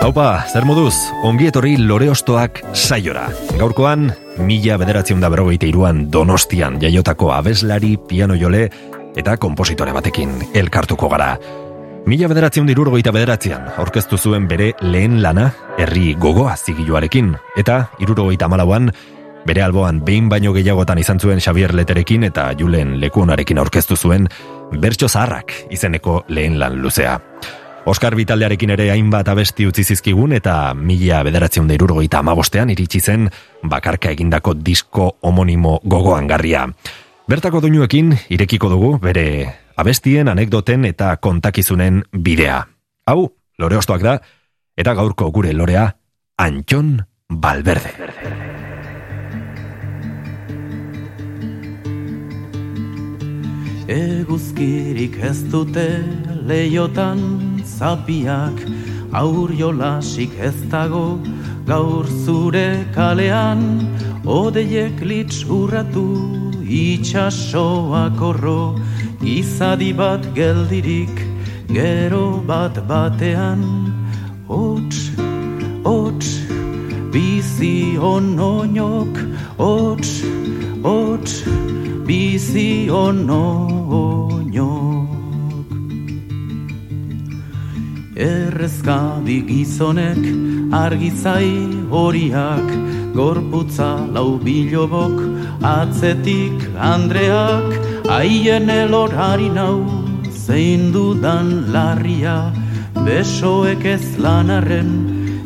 Haupa, zer moduz, ongi etorri lore ostoak saiora. Gaurkoan, mila bederatzen da berrogeite iruan donostian jaiotako abeslari, piano jole eta kompositore batekin elkartuko gara. Mila bederatzen dirurgoita bederatzean, aurkeztu zuen bere lehen lana, herri gogoa zigiluarekin, eta irurgoita malauan, bere alboan behin baino gehiagotan izan zuen Xavier Leterekin eta Julen Lekuonarekin aurkeztu zuen, bertso zaharrak izeneko lehen lan luzea. Oskar Vitaldearekin ere hainbat abesti utzi zizkigun eta mila bederatzen da irurgoita amabostean iritsi zen bakarka egindako disko homonimo gogoan garria. Bertako duinuekin irekiko dugu bere abestien, anekdoten eta kontakizunen bidea. Hau, lore da, eta gaurko gure lorea, Antxon Balberde. Eguzkirik ez dute leiotan zapiak, aur jolasik ez dago gaur zure kalean, odeiek litz urratu itxasoak orro, izadi bat geldirik gero bat batean. Hots hots bizi onoinok hots hots bizi onoinok errezkadi gizonek argizai horiak gorputza lau bilobok atzetik andreak Aien elorari nau, zein dudan larria, besoek ez lanarren,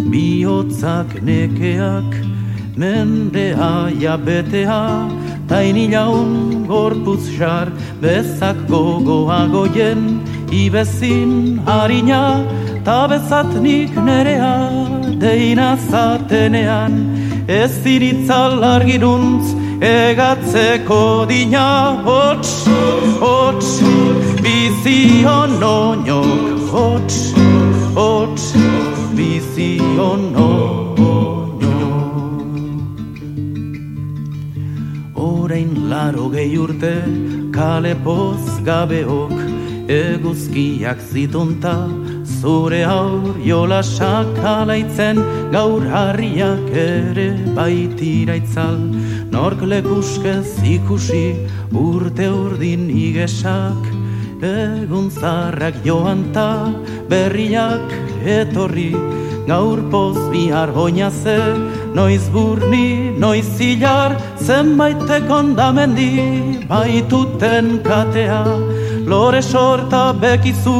bihotzak nekeak, mendea jabetea, taini jaun gorpuz jar, bezak gogoa goien, ibezin harina, ta bezatnik nerea, deina zatenean, ez iritzal argiruntz, egatzeko dina hots, hots, bizi onoinok hots, hots, bizi onoinok Horein laro gehi urte kale poz gabeok eguzkiak zitunta zure aur jola sakalaitzen gaur harriak ere baitira itzal nork lekuskez ikusi urte urdin igesak egun zarrak joan ta berriak etorri gaur poz bihar hoina ze noiz burni, noiz zilar zenbaitek ondamendi baituten katea lore sorta bekizu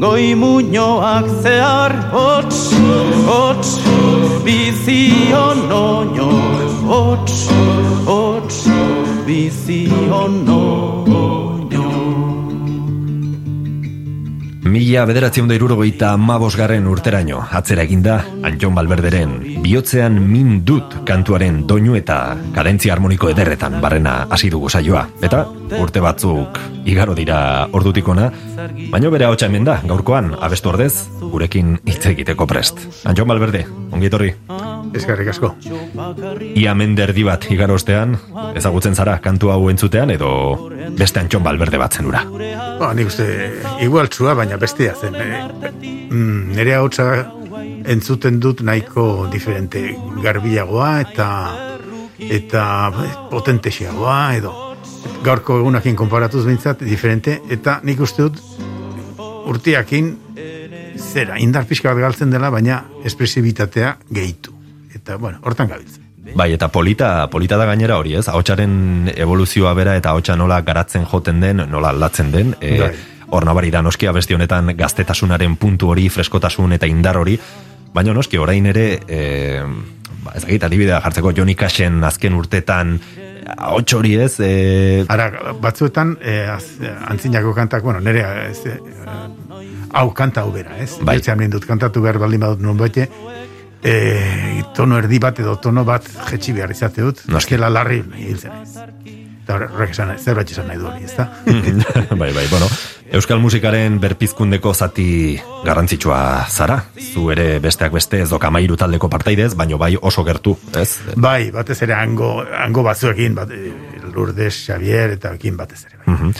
goi muñoak zehar. Hots, hots, bizi onoño hots, hots, bizi onoño Mila bederatzen da irurogeita mabosgarren urteraino, atzera eginda, Antxon Balberderen, bihotzean min dut kantuaren doinu eta kadentzia harmoniko ederretan barrena hasi dugu saioa. Eta urte batzuk igaro dira ordutikona, baino bere hau hemen da, gaurkoan, abestu ordez, gurekin hitz egiteko prest. Antxon Balberde, ongi etorri. Eskerrik asko. Ia menderdi bat igarostean, ezagutzen zara kantu hau entzutean edo beste antxon balberde bat zenura. Ba, nik uste, igualtzua, baina bestea zen. E, mm, nere hau entzuten dut nahiko diferente garbiagoa eta eta potentesiagoa edo gaurko egunakin konparatuz bintzat diferente eta nik uste dut urtiakin zera, indar pixka bat galtzen dela, baina espresibitatea gehitu eta bueno, hortan gabiltzen. Bai, eta polita, polita da gainera hori, ez? Ahotsaren evoluzioa bera eta ahotsa nola garatzen joten den, nola aldatzen den. E, bai. Hor nabari da noski abesti honetan gaztetasunaren puntu hori, freskotasun eta indar hori. Baina noski orain ere, e, ba, ez adibidea jartzeko Johnny Cashen azken urtetan ahots hori ez. E... Ara, batzuetan, e, az, antzinako kantak, bueno, nere ez, e, hau kanta hau bera, ez? Bai. Beltzean dut kantatu behar baldin badut nun baite, e, tono erdi bat edo tono bat jetxi behar izate dut, eskela larri hiltzen. Eta horrek esan, zerbait esan nahi du hori, ez da? bai, bai, bueno, Euskal musikaren berpizkundeko zati garrantzitsua zara. Zu ere besteak beste ez doka mairu taldeko partaidez, baino bai oso gertu, ez? bai, batez ere hango, hango batzuekin, bat, e, Lourdes, Xavier, eta ekin batez ere. Bai. Mhm.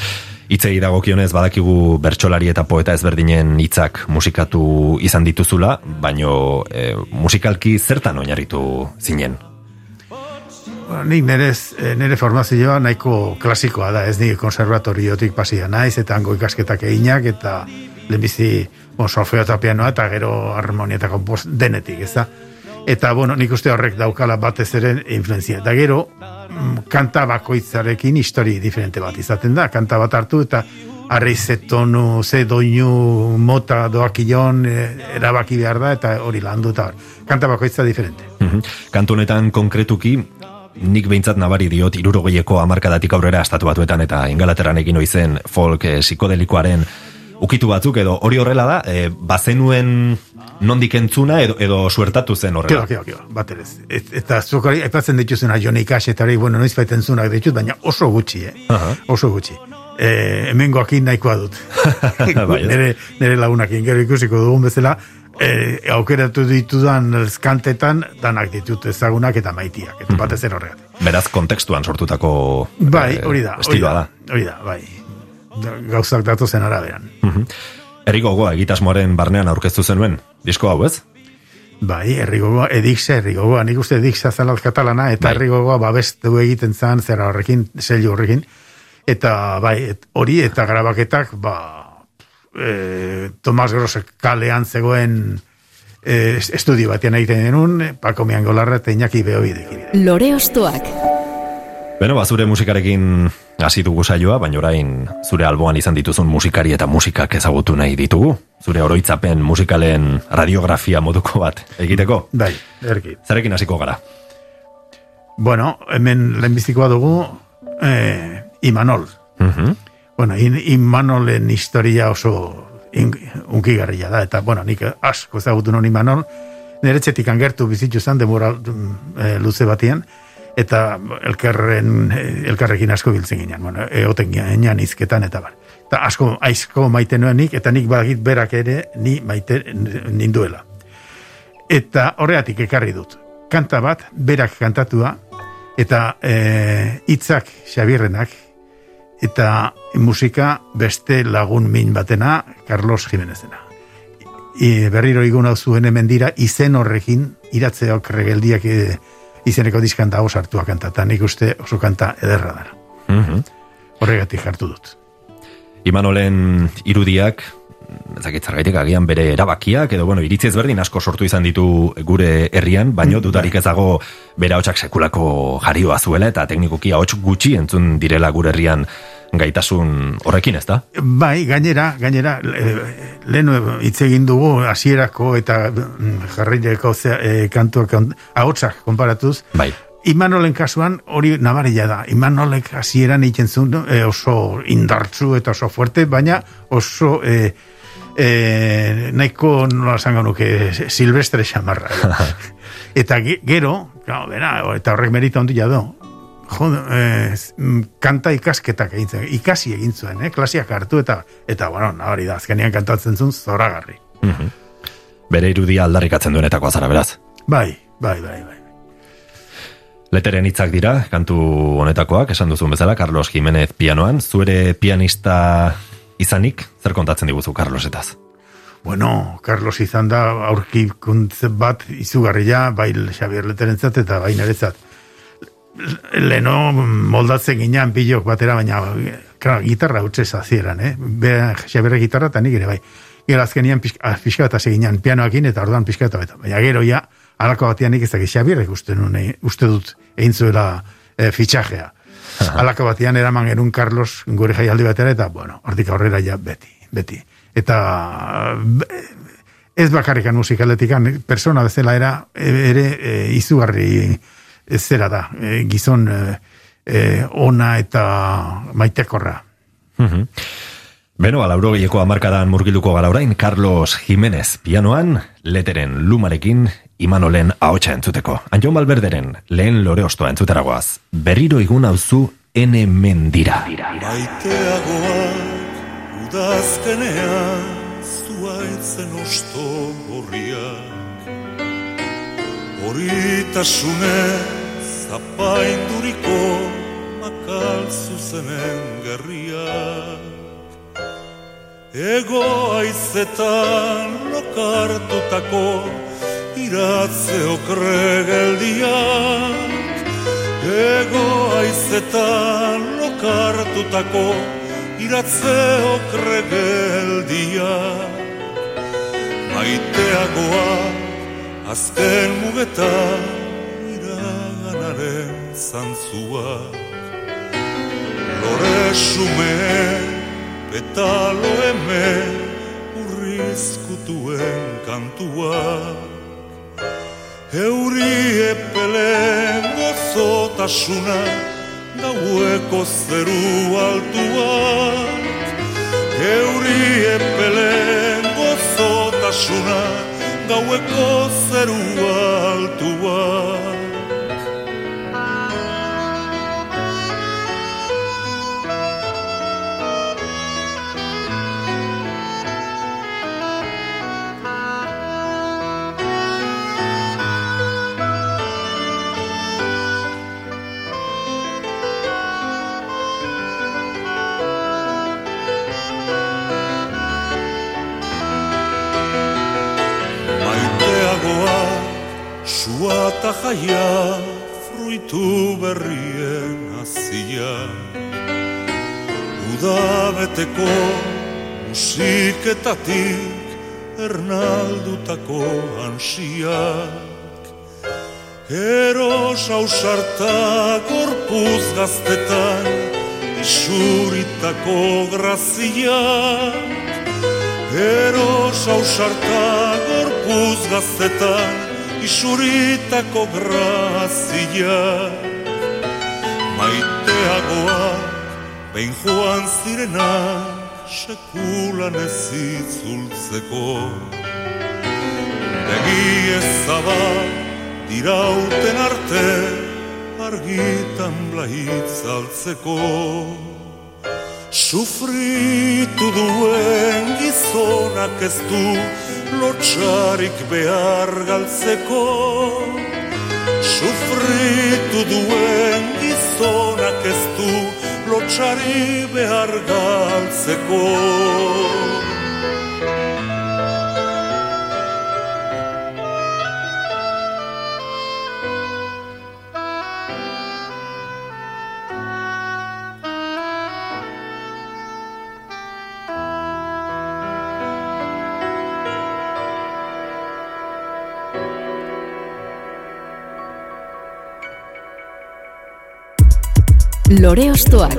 Hitzei dagokionez badakigu bertsolari eta poeta ezberdinen hitzak musikatu izan dituzula, baino e, musikalki zertan oinarritu zinen. Bueno, nik nerez, eh, nire formazioa nahiko klasikoa da, ez ni konservatoriotik pasia naiz, eta hango ikasketak eginak, eta lehenbizi, bon, solfeo eta pianoa, eta gero harmonia eta denetik, ez da? Eta, bueno, nik uste horrek daukala batez ere influenzia. Eta gero, mm, kanta bakoitzarekin histori diferente bat izaten da, kanta bat hartu, eta arri ze tonu, ze doinu, mota, doakilon, e, erabaki behar da, eta hori landu, eta kanta bakoitza diferente. Mhm. Kantu honetan konkretuki, nik behintzat nabari diot irurogeieko amarkadatik aurrera estatu batuetan eta ingalaterran egin oizen folk eh, psikodelikoaren ukitu batzuk edo hori horrela da, e, bazenuen nondik entzuna edo, edo suertatu zen horrela. Kio, kio, kio, bat ere ez. Et, eta zuk hori, aipatzen dituzuna Joni Cash eta hori, bueno, noiz baiten zunak ditut, baina oso gutxi, eh? Aha. Oso gutxi. E, hemengoakin nahikoa dut. Bai, nere, nere lagunakin, gero ikusiko dugun bezala, e, aukeratu ditudan kantetan, danak ditut ezagunak eta maitiak, eta batez ere horregatik. Beraz, kontekstuan sortutako Bai, eh, hori da, hori da, hori da, bai. Gauzak datozen araberan. Eri gogoa egitasmoaren barnean aurkeztu zenuen, disko hau ez? Bai, herrigogoa, edixe herrigogoa, nik uste edixe zela katalana, eta Bai. herrigogoa babestu egiten zan, zera horrekin, zelio horrekin, eta bai, et, hori eta grabaketak, ba, e, Tomas Grosek kalean zegoen e, estudio batean egiten denun, Paco Miangolarra eta Iñaki Beobidekin. Lore Ostoak. Beno, ba, zure musikarekin hasi dugu saioa, baina orain zure alboan izan dituzun musikari eta musikak ezagutu nahi ditugu. Zure oroitzapen musikalen radiografia moduko bat egiteko. Bai, erki. Zarekin hasiko gara. Bueno, hemen lehenbizikoa dugu, e, Imanol. Mhm. Bueno, in, Imanolen historia oso in, unkigarria da, eta, bueno, nik asko ezagutu non Imanol, nire txetik angertu bizitu zen, demora mm, e, luze batian, eta elkarren, e, elkarrekin asko biltzen ginen, bueno, egoten ginen izketan, eta bar. Eta asko, aizko maite nuen nik, eta nik badakit berak ere, ni maite ninduela. Eta horreatik ekarri dut. Kanta bat, berak kantatua, eta e, hitzak Xabierrenak, eta musika beste lagun min batena, Carlos Jimenezena. I, berriro igun hau zuen hemen dira, izen horrekin, iratzeok regeldiak e, izeneko diskan dago sartua kanta, eta nik uste oso kanta ederra dara. Mhm. Horregatik hartu dut. Imanolen irudiak, ezakit zergaitik agian bere erabakiak, edo bueno, iritzi ezberdin asko sortu izan ditu gure herrian, baino dudarik ez dago bere hotxak sekulako jarioa zuela, eta teknikoki ahots gutxi entzun direla gure herrian gaitasun horrekin, ez da? Bai, gainera, gainera, le- lehen hitz egin dugu hasierako eta mm, jarraileko zea- e, kantuak kon- ahotsak konparatuz, Bai. Imanolen kasuan hori nabarila da. Imanolek hasieran egiten zuen e, oso indartzu eta oso fuerte, baina oso e, e, nahiko nola esango nuke silvestre xamarra. eta ge- gero, claro, bera, eta horrek merita handia do. Jo, eh, mm, kanta ikasketak egin ikasi egin zuen, eh? klasiak hartu eta, eta bueno, nabari da, azkenean kantatzen zuen zoragarri. Bere irudia aldarrikatzen duenetako azara, beraz. Bai, bai, bai, bai. Leteren hitzak dira, kantu honetakoak, esan duzun bezala, Carlos Jimenez pianoan, zuere pianista izanik, zer kontatzen diguzu Carlosetaz? Bueno, Carlos izan da aurkikuntze bat izugarria, bai Xavier Leterentzat eta bai niretzat. Leno moldatzen ginean pilok batera, baina claro, gitarra utxe zazieran, eh? Be, Xavier gitarra eta nik ere bai. Gero azkenian pixka, pixka bat hasi ginean pianoakin eta ordan pixka eta. Baina gero ja, alako batean nik ez dakit Xavierrek uste, nuen, eh, uste dut egin zuela eh, fitxajea. Alako batean eraman gerun Carlos gure jaialdi batera eta, bueno, hortik aurrera ja beti, beti. Eta be- ez bakarrikan musikaletikan, persona bezala era, ere e, izugarri zera da, e, gizon e, e, ona eta maitekorra. Mhm. Beno, alauro gehieko amarkadan murgiluko gara orain, Carlos Jimenez pianoan, leteren lumarekin, imanolen ahotsa entzuteko. Anjon Balberderen, lehen lore ostoa entzuteragoaz. Berriro igun hauzu ene mendira. Maiteagoak udazkenean zuaitzen osto horriak Horitasunez zapainduriko makal zuzenen gerriak Ego aizetan lokartutako iratze okre geldiak. Ego aizetan lokartutako iratze okre geldiak. Maiteagoa azken mugetan iraganaren zantzuak Lore sumeen petalo hemen urrizkutuen kantuak. Euri epelen gozotasuna gaueko zeru altuak. Euri epelen gozotasuna gaueko zeru altuak sua eta jaia fruitu berrien azia Uda beteko musiketatik ernaldutako ansiak. Eros hausarta gorpuz gaztetan isuritako graziak. Eros hausarta gorpuz gaztetan Isuritako grazia Maiteagoak behin joan zirena Sekulan ez itzultzeko Begi ezabak dirauten arte Argitan blaitzaltzeko Sufritu duen gizonak ez du lotxarik behar galtzeko Sufritu duen gizonak ez du lotxari behar galtzeko Lore Ostoak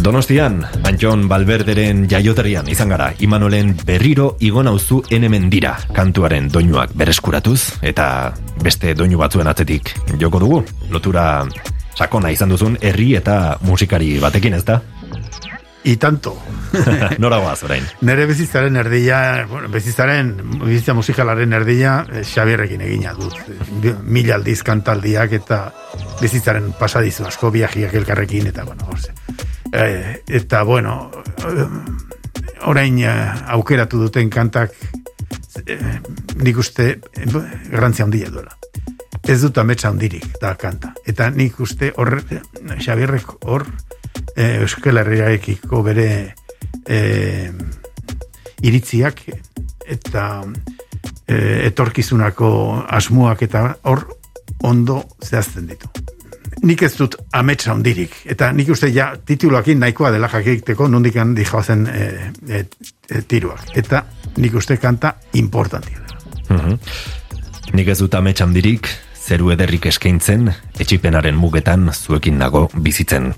Donostian, Antxon Balberderen jaioterian izan gara, Imanolen berriro igon auzu enemen dira, kantuaren doinuak bereskuratuz, eta beste doinu batzuen atzetik joko dugu, lotura sakona izan duzun herri eta musikari batekin ez da? I tanto. Nora goaz, orain. Nere bizitzaren erdia, bueno, bizitzaren, bizitza musikalaren erdia, eh, Xabierrekin egina dut. Mila aldiz kantaldiak eta bizitzaren pasadizu asko viajiak elkarrekin, eta bueno, orze. Eh, eta bueno, eh, orain aukeratu duten kantak eh, nik uste garrantzia handia duela. Ez dut ametsa handirik da kanta. Eta nik uste hor, Xabierrek hor, eh, Euskal Herriaekiko bere eh, iritziak eta eh, etorkizunako asmoak eta hor ondo zehazten ditu. Nik ez dut ametsa handirik. Eta nik uste ja tituluakin nahikoa dela jakiteko nondik handi joazen e, e, e, tiruak. Eta nik uste kanta importantia dela. Mhm. Nik ez dut amets handirik, zeru ederrik eskaintzen, etxipenaren mugetan zuekin nago bizitzen.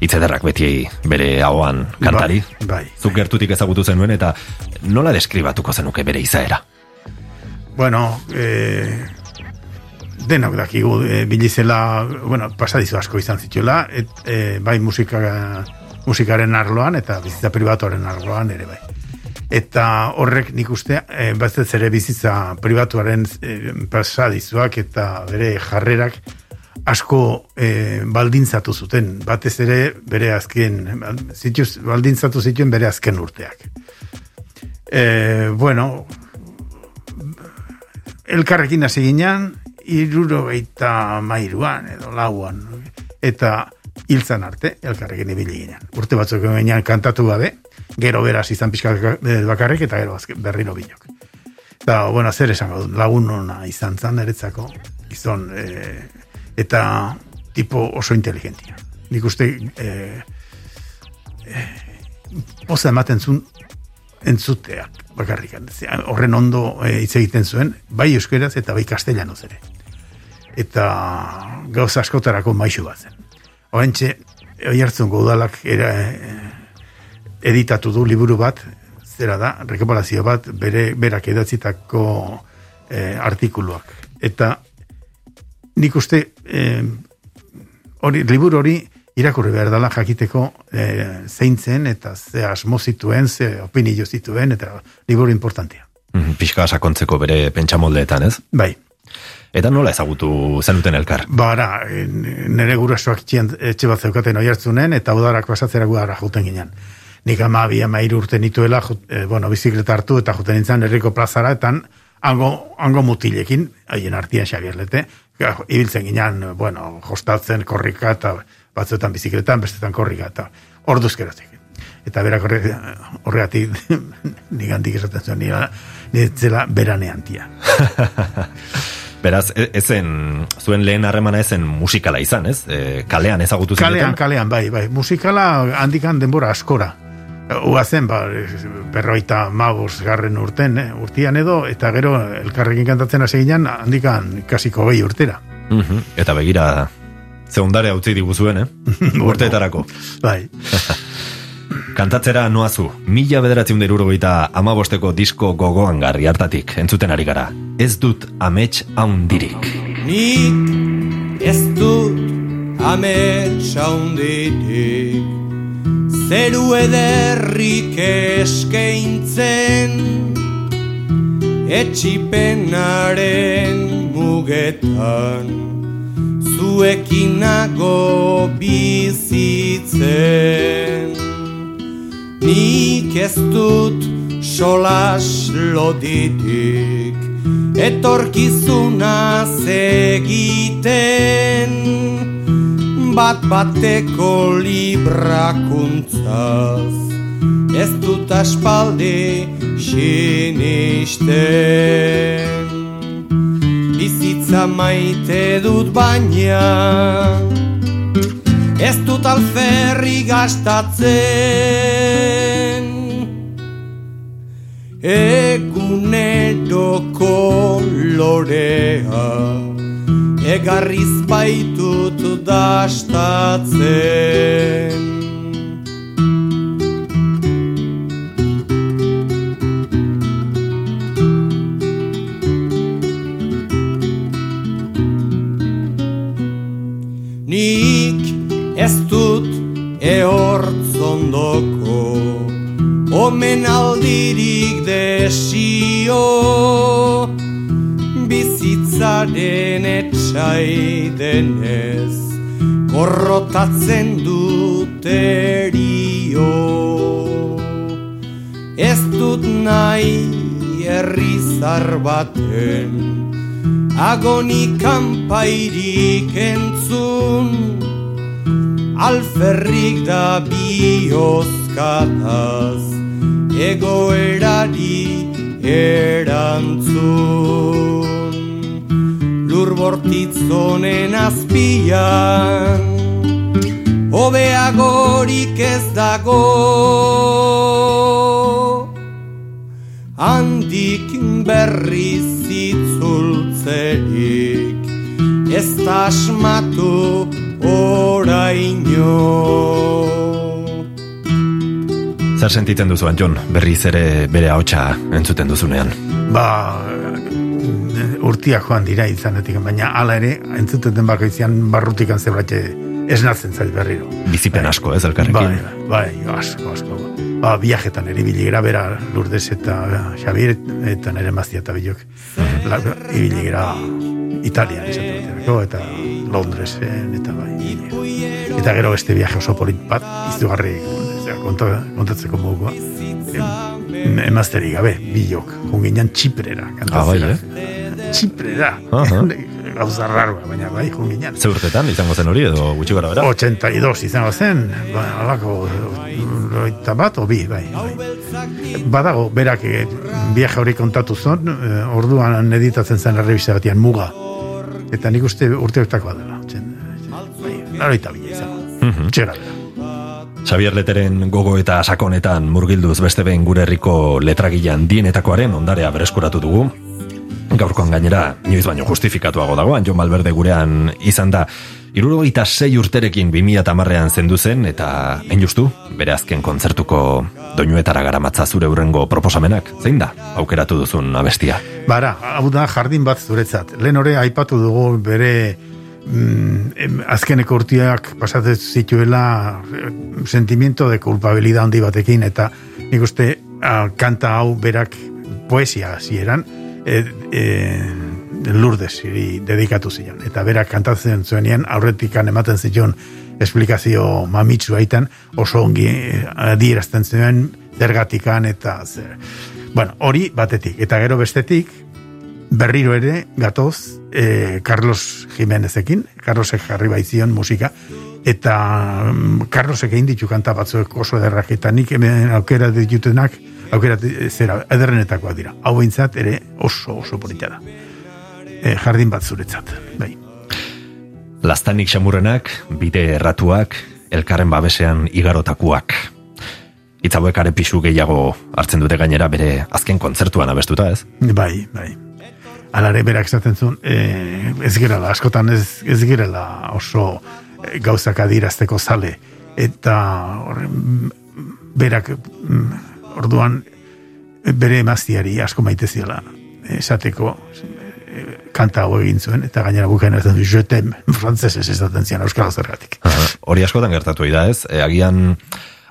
Itzederrak beti bere ahoan kantari. Bai, bai. Zuk gertutik ezagutu zenuen eta nola deskribatuko zenuke bere izaera? Bueno, eh, denok dakigu e, bilizela, bueno, pasadizu asko izan zituela, et, e, bai musika, musikaren arloan eta bizitza pribatuaren arloan ere bai. Eta horrek nik uste, e, bazet ere bizitza pribatuaren e, pasadizuak eta bere jarrerak asko e, baldintzatu zuten, batez ere bere azken, zituz, baldintzatu zituen bere azken urteak. E, bueno, elkarrekin hasi ginen, iruro eta mairuan edo lauan, eta hiltzan arte, elkarrekin ibili ginen. Urte batzuk ginen kantatu gabe, gero beraz izan pixka bakarrik, eta gero berriro binok. Eta, bueno, zer esango lagun hona izan zan eretzako, izan, e, eta tipo oso inteligentia. Nik uste, e, e, poza ematen zuen, entzuteak bakarrik. Horren ondo hitz egiten zuen, bai euskeraz eta bai castellanoz ere eta gauza askotarako maixu bat zen. Horentxe, oi hartzun godalak era, eh, editatu du liburu bat, zera da, rekapalazio bat, bere, berak edatzitako eh, artikuluak. Eta nik uste, eh, hori, liburu hori irakurri behar dela jakiteko eh, zeintzen eta ze asmo zituen, ze opinio zituen, eta liburu importantia. Mm, sakontzeko bere pentsamoldeetan, ez? Bai. Eta nola ezagutu zenuten elkar? Bara, nire gurasoak etxe bat zeukaten oi hartzunen, eta udarak pasatzera gudara juten ginen. Nik ama bi ama urte nituela, e, bueno, bizikleta hartu eta juten nintzen herriko plazara, eta hango, hango mutilekin, haien artian xabierlete, ibiltzen ginen, bueno, jostatzen korrika, eta batzuetan bizikletan, bestetan korrika, eta orduzkeratik. Eta berak horregatik, nik handik esaten zuen, nire zela beranean tia. Beraz, ezen, zuen lehen harremana ezen musikala izan, ez? E, kalean ezagutu zen. Kalean, kalean, bai, bai. Musikala handikan denbora askora. Ua zen, ba, berroita magos garren urten, eh, urtian edo, eta gero elkarrekin kantatzen hasi ginen, handikan kasiko gehi urtera. Uh Eta begira, zeundare hau diguzuen, eh? Urteetarako. bai. Kantatzera noazu, mila bederatzen deruro gita amabosteko disko gogoan garri hartatik, entzuten ari gara. Ez dut amets haundirik. Nik ez dut amets haundirik, zeru ederrik eskeintzen, etxipenaren mugetan, zuekinago bizitzen. Nik ez dut solas loditik Etorkizuna egiten Bat bateko librakuntzaz. Ez dut aspaldi sinisten. Bizitza maite dut baina Ez dut alferri gastatzen. Egunero kolorea Egarriz baitut dastatzen ez dut eortzondoko Omen aldirik desio Bizitzaren etxai denez Korrotatzen dut erio. Ez dut nahi errizar baten Agonikan pairik entzun. Alferrik da biozkataz egoerari erantzun lur bortitzonen azpian obeagorik ez dago. Handik berriz itzultzerik ez da asmatu oraino. Zer sentitzen duzu, Antion, berriz ere bere haotxa entzuten duzunean? Ba, urtiak joan dira izanetik, baina hala ere, entzuten den bakoitzean barrutikan zerbait esnatzen zait berriro. Bizipen asko, ez, elkarrekin? Bai, bai, asko, asko. Ba, viajetan ere biligera, bera Lourdes eta Xavier eta nere mazia eta bilok. La, ibiligera Italian, izatu eta Londresen, eta bai. Eta gero beste viaje oso polit bat, izugarri konta, kontatzeko mogoa. Emazteri gabe, bilok, junginan txiprera. Ah, bai, eh? Txiprera. Uh -huh. Gauza rarua, baina bai, junginan. Ze urtetan izango zen hori edo gutxi gara bera? 82 izango zen, ba, alako, loita bat, obi, bai, bai. Badago, berak, eh, viaje hori kontatu zon, eh, orduan editatzen zen revista batian muga. Eta nik uste urte urtakoa dela. Bai, bila izango. Uh -huh. Xavier Leteren gogo eta sakonetan murgilduz beste behin gure herriko letragilan dienetakoaren ondarea bereskuratu dugu. Gaurkoan gainera, inoiz baino justifikatuago dagoan, Jon Malberde gurean izan da. Irurogeita sei urterekin 2000 tamarrean zendu zen, eta hain justu, bere azken kontzertuko doinuetara garamatza zure urrengo proposamenak, zein da, aukeratu duzun abestia? Bara, hau da jardin bat zuretzat. Lehen hori aipatu dugu bere mm, azkeneko urtiak pasatzen zituela eh, sentimiento de culpabilidad handi batekin, eta nik uste ah, kanta hau berak poesia zieran, e, e, lurdesiri dedikatu zion. Eta berak kantatzen zuenean aurretikan ematen zion esplikazio mamitsu aitan oso ongi eh, adierazten zuen zergatikan eta zer. Bueno, hori batetik. Eta gero bestetik, berriro ere gatoz eh, Carlos Jiménezekin, Carlosek jarri baizion musika, eta mm, Carlosek egin ditu kanta batzuek oso ederrak, eta nik hemen aukera ditutenak, aukera di- zera, ederrenetakoak dira. Hau behintzat ere oso oso polita da. E, jardin bat zuretzat, bai. Lastanik xamurrenak, bide erratuak, elkarren babesean igarotakuak. Itzauek are pisu gehiago hartzen dute gainera bere azken kontzertuan abestuta, ez? Bai, bai. Alare berak esaten zuen, e, ez gerela, askotan ez, ez gerela oso e, gauzak adirazteko zale. Eta horren, berak mm, orduan e, bere emaztiari asko maite ziola esateko e, kanta hau egin zuen, eta gainera bukaen ez du, jotem, frantzesez esaten zian, euskara zergatik. Hori askotan gertatu da, ez? E, agian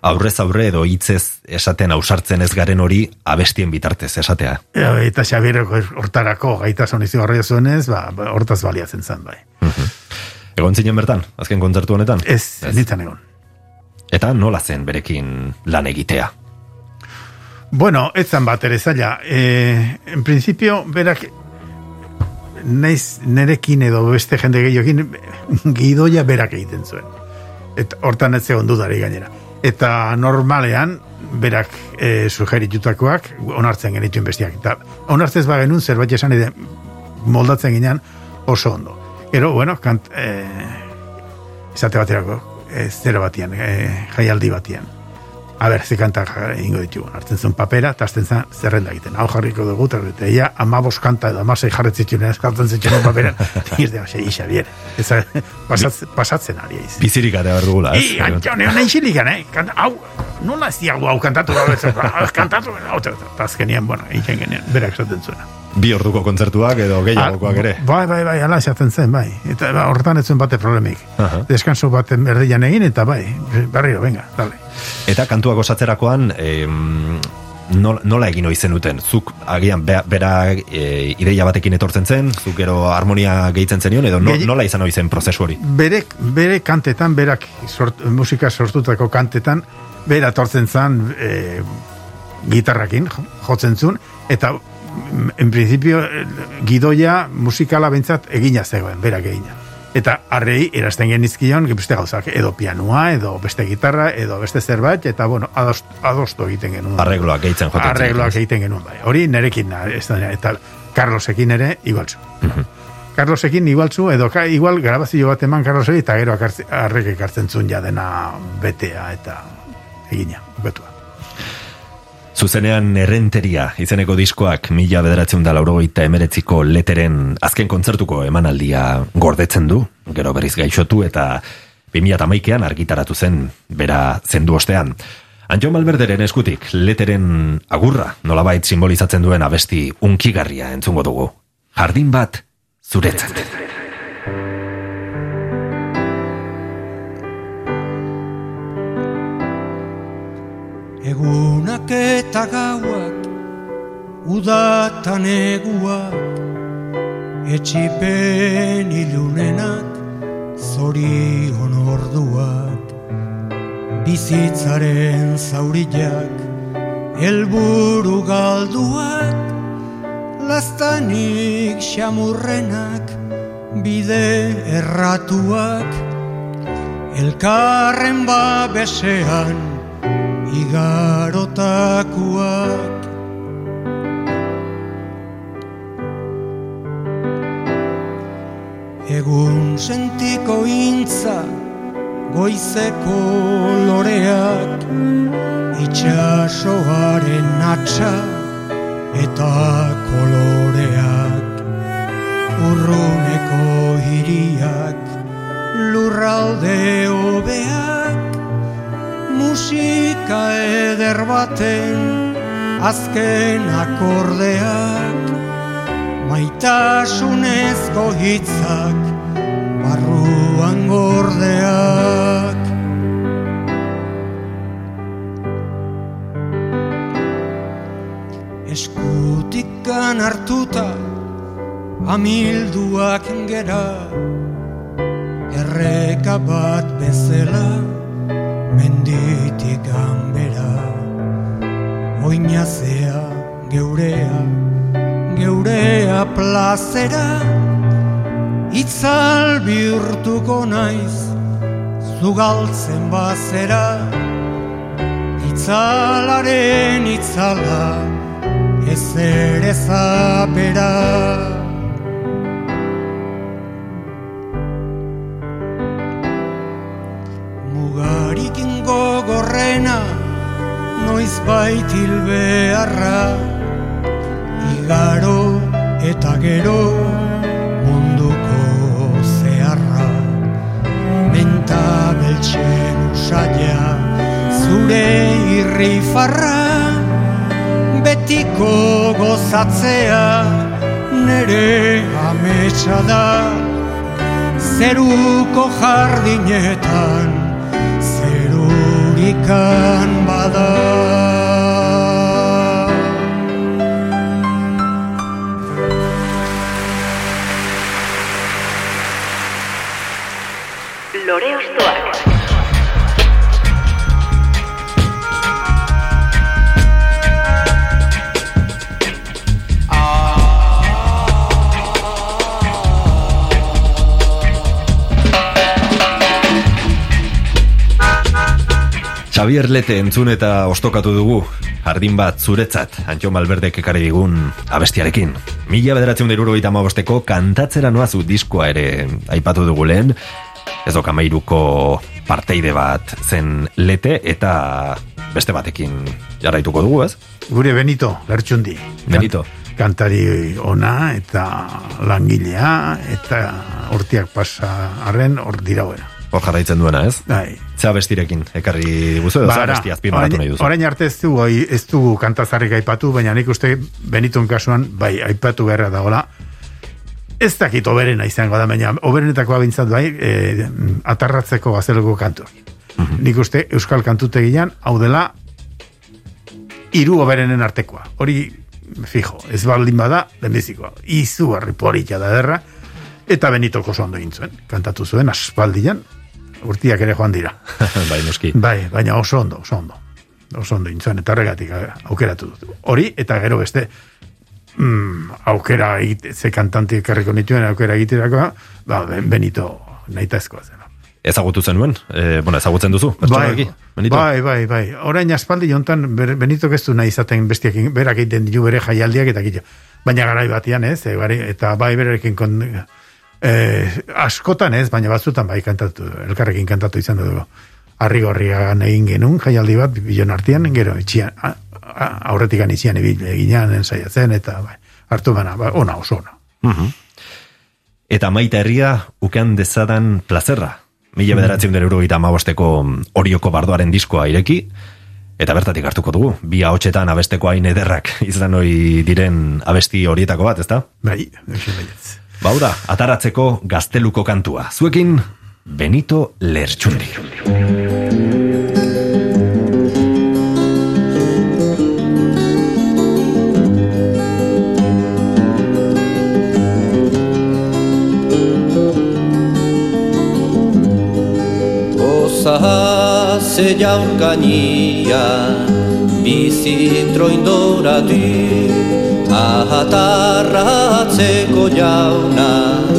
aurrez aurre edo hitzez esaten ausartzen ez garen hori abestien bitartez esatea. Ja, eta Xabierreko hortarako gaitasun izi horria zuenez, ba, ba, hortaz baliatzen zen, bai. Egon zinen bertan, azken kontzertu honetan? Ez, ez. nintzen egon. Eta nola zen berekin lan egitea? Bueno, ez zan bat ere zaila. E, en principio, berak, naiz nerekin edo beste jende gehiokin, gidoia berak egiten zuen. Eta hortan ez zegoen dudari gainera. Eta normalean, berak e, sugeritutakoak onartzen genituen bestiak. Eta onartzez ba genuen zerbait esan edo moldatzen ginean oso ondo. Gero, bueno, kant, e, izate baterako, e, zero batian, e, jaialdi batian. A ber, ze kanta ingo ditugu. Hartzen zuen papera, eta azten zen zerrenda egiten. Hau jarriko dugu, eta ia amabos kanta edo amasei jarretzituen eskaltzen zituen paperan. Iz da, xe, isa, bier. Ez, pasatzen, pasatzen ari eiz. Bizirik ate behar dugula, ez? I, Antone, hona isilik, eh? Kanta, hau, nola ez diago hau kantatu da, ez, hau, kantatu, hau, eta azkenian, bueno, egiten genean, berak esaten zuena. Bi orduko kontzertuak edo gehiagokoak ere. Bai, bai, bai, ala esaten zen, bai. Eta ba, hortan ez zuen bate problemik. Aha. Deskanso baten erdian egin, eta bai, berriro, venga, dale. Eta kantuak osatzerakoan, em, nola, nola egin ohi zenuten? Zuk agian bea- bera e, ideia batekin etortzen zen, zuk gero harmonia gehitzen zenion, edo no, nola izan ohi zen prozesu hori? bere, bere kantetan, berak sort, musika sortutako kantetan, bera tortzen zan e, gitarrakin jo- jotzen zuen, eta en principio gidoia musikala bentsat egina zegoen, berak egina. Eta arrei erazten genizkion beste gauzak, edo pianua, edo beste gitarra, edo beste zerbait, eta bueno, adost, adostu egiten genuen. Arregloak gehitzen joaten Arregloak egiten genuen, bai. Hori nerekin, eta Carlosekin ere, igualtzu. Carlosekin igualtzu, edo ka, igual grabazio bat eman Carloseri, eta gero arrek ekartzen zuen ja dena betea eta egina, betua. Zuzenean errenteria izeneko diskoak mila bederatzen da laurogeita emeretziko leteren azken kontzertuko emanaldia gordetzen du, gero berriz gaixotu eta 2008an argitaratu zen bera zendu ostean. Antjo Malberderen eskutik leteren agurra nolabait simbolizatzen duen abesti unkigarria entzungo dugu. jardin bat zuretzat. Egunak eta gauak, udatan eguak, etxipen ilunenak, zorion orduak, bizitzaren zaurillak, helburu galduak, lastanik xamurrenak, bide erratuak, elkarren babesean, igarotakuak. Egun sentiko intza, goizeko loreak, itxasoaren atxa eta koloreak, urruneko hiriak, lurralde hobeak, musika eder baten azken akordeak maitasunezko hitzak barruan gordeak. Eskutikan hartuta amilduak gera erreka bat bezala menditik ganbera. Oinazea geurea, geurea plazera. Itzal bihurtuko naiz, zugaltzen bazera. Itzalaren itzala, ez ere zapera baitil beharra Igaro eta gero munduko zeharra. Menta beltsen usaila, zure irrifarra Betiko gozatzea, nere ametsa da. Zeruko jardinetan, zerurikan bada Xavier Lete entzun eta ostokatu dugu, jardin bat zuretzat, Antxo Malberdek ekarri digun abestiarekin. Mila bederatzen deruro bosteko kantatzera noazu diskoa ere aipatu dugu lehen, ez doka mairuko parteide bat zen Lete eta beste batekin jarraituko dugu, ez? Gure Benito, Lertxundi. Benito. Kantari ona eta langilea eta hortiak pasa arren hor dirauera. Hor jarraitzen duena, ez? Bai. Zea bestirekin, ekarri diguzu edo zea Bara, besti azpimarratu nahi duzu. orain arte ez dugu, ez dugu kantazarrik aipatu, baina nik uste Beniton kasuan, bai, aipatu beharra dagoela, ez dakit oberena izango da, baina oberenetako abintzat bai, e, atarratzeko gazeleko kantu. Mhm. Nik uste Euskal Kantutegian, hau dela, hiru oberenen artekoa. Hori, fijo, ez baldin bada, lehenbizikoa. Izu harri da derra, eta Benitoko oso ondo egin zuen. Kantatu zuen, aspaldian, urtiak ere joan dira. bai, noski. Bai, baina oso ondo, oso ondo. Oso ondo intzuen, eta horregatik eh, aukeratu dut. Hori, eta gero beste, mm, aukera egite, ze kantanti ekarriko nituen aukera egiterakoa, ba, Ben- Benito nahitazkoa zen. Ezagutu zenuen? E, bueno, ezagutzen duzu? Bai? Benito? bai, bai, bai. Orain aspaldi jontan, Benito ez du nahi izaten bestiak, berak egiten ditu bere jaialdiak eta gitu. Baina garai batian ez, e, eta bai berekin kon, eh, askotan ez, baina batzutan bai kantatu, elkarrekin kantatu izan dugu. Arri gorriagan egin genuen jaialdi bat, bilon artean, gero itxian, a, a, aurretikan itxian ibil eginan, ensaiatzen, eta bai, hartu bana, ba, ona, oso ona. Mhm. Eta maita herria ukean dezadan plazerra. Mila bederatzen dira euro eta amabosteko orioko bardoaren diskoa ireki, Eta bertatik hartuko dugu, bi ahotsetan abesteko hain ederrak izan hoi diren abesti horietako bat, ezta? Bai, eixen baietz. Bauda, ataratzeko gazteluko kantua. Zuekin, Benito Lertxundi. Zahaze jaun gania, bizitroin doratik. Ahatarratzeko jaunak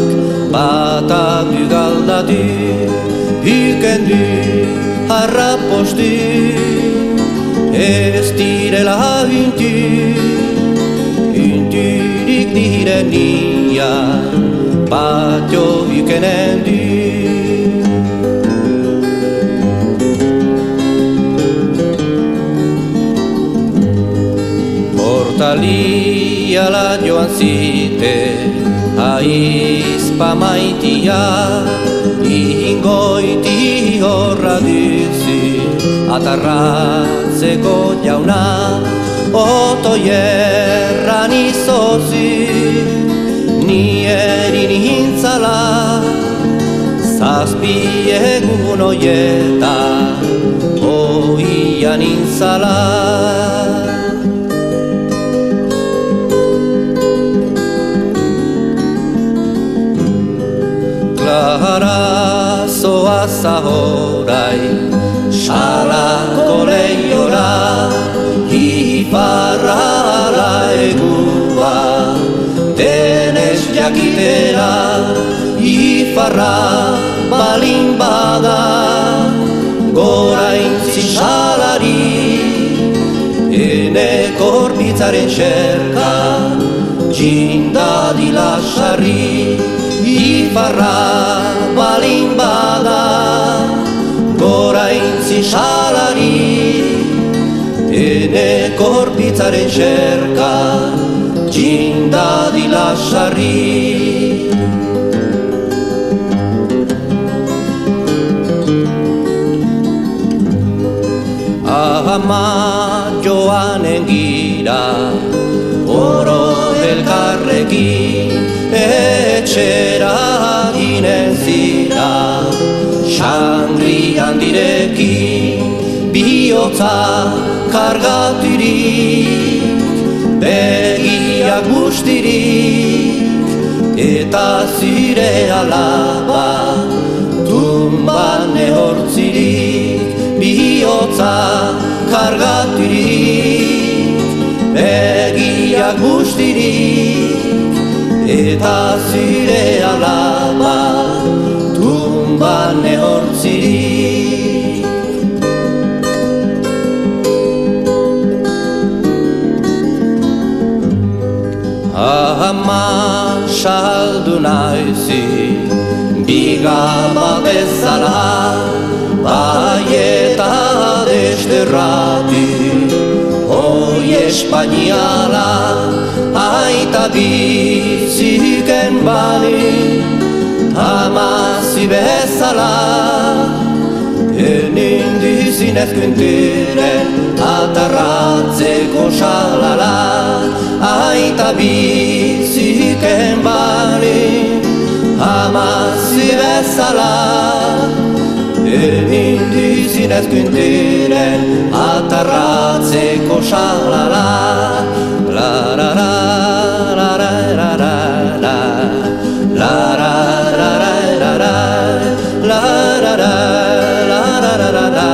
Batak galdati Ikendi harraposti. Ez direla inti Intirik dire nia Patio ikenen di Hortalik Portaliala joan zite Aizpa maitia Ingoiti horra duzi Atarratzeko jauna Oto jerran izozi Ni erin hintzala Zazpi egun oieta Oian intzala gara zoa zahorai Sarako lehiora Iparra ala egua. Denez jakitera Iparra balin bada. Gora intzi salari Ene korbitzaren txerka Jindadila sarri. Jindadila Iparra balin bada Gora intzi salari Ene korpitzaren xerka Txindadila sarri. Ama joanen gira Oro elkarrekin Etxera ginen zira. Xangri handirekin Biotza kargaturik Begiak bustirik Eta zire alaba Tumban ehortzirik Biotza kargaturik Begiak bustirik Eta zire alaba Tumban ehortzirik Ama saldu naizi Bigama bezala Baieta desterrati Hoi espainiala Aita biziken bali Amazi bezala Enin dizinez kuntiren Atarratzeko salala Aita biziken bali Amazi Yren indi zinezkün diren atarratzeko salala La la la la la la la la La la la la la la La la la la la la la la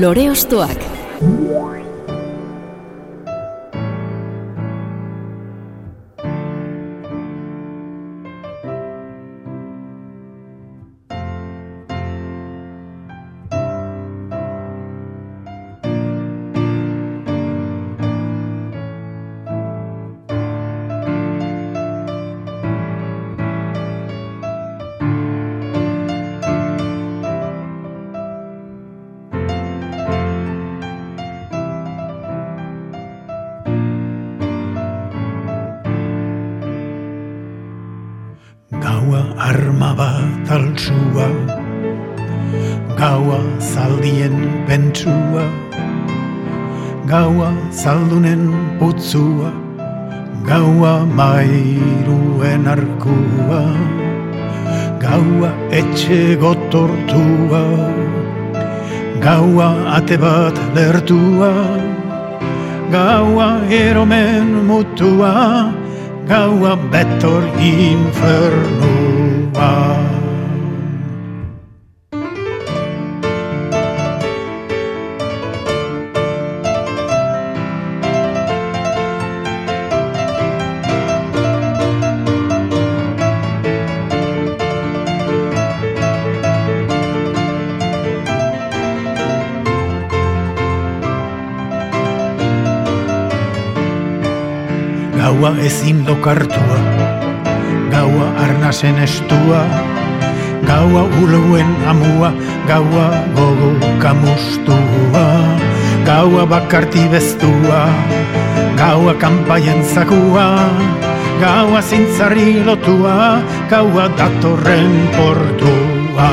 Lore Ostoak mairuen arkua Gaua etxe gotortua Gaua ate bat lertua Gaua eromen mutua Gaua betor infernua Ezin lokartua Gaua arnasen estua Gaua uluen amua Gaua gogo kamustua Gaua bakarti bestua Gaua kanpaien zakua Gaua zintzarri lotua Gaua datorren portua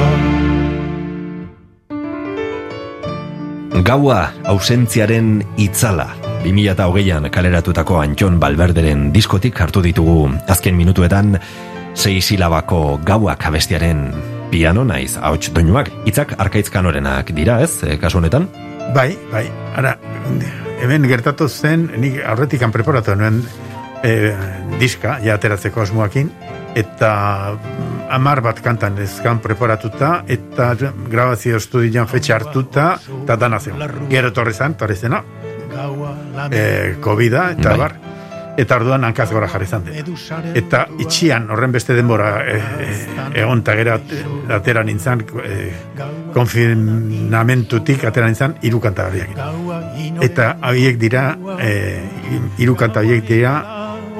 Gaua ausentziaren itzala. 2008an kaleratutako Antxon Balberderen diskotik hartu ditugu. Azken minutuetan sei silabako gauak abestiaren piano naiz. Ahots doinuak hitzak arkaitzkanorenak dira ez eh, kasu honetan? Bai, bai, ara, hemen gertatu zen, nik aurretikan preparatu nuen e, diska, ja ateratzeko asmoakin, eta amar bat kantan ezkan preparatuta, eta grabazio estudioan fetxe hartuta, eta dana zen. Gero torre zen, torre zena, e, covid eta Bai. bar, eta orduan hankaz gora jarri zan dena. Eta itxian horren beste denbora e, e, egon at- atera nintzen e, konfinamentutik atera nintzen hiru kanta horiek. Eta horiek dira e, hiru kanta horiek dira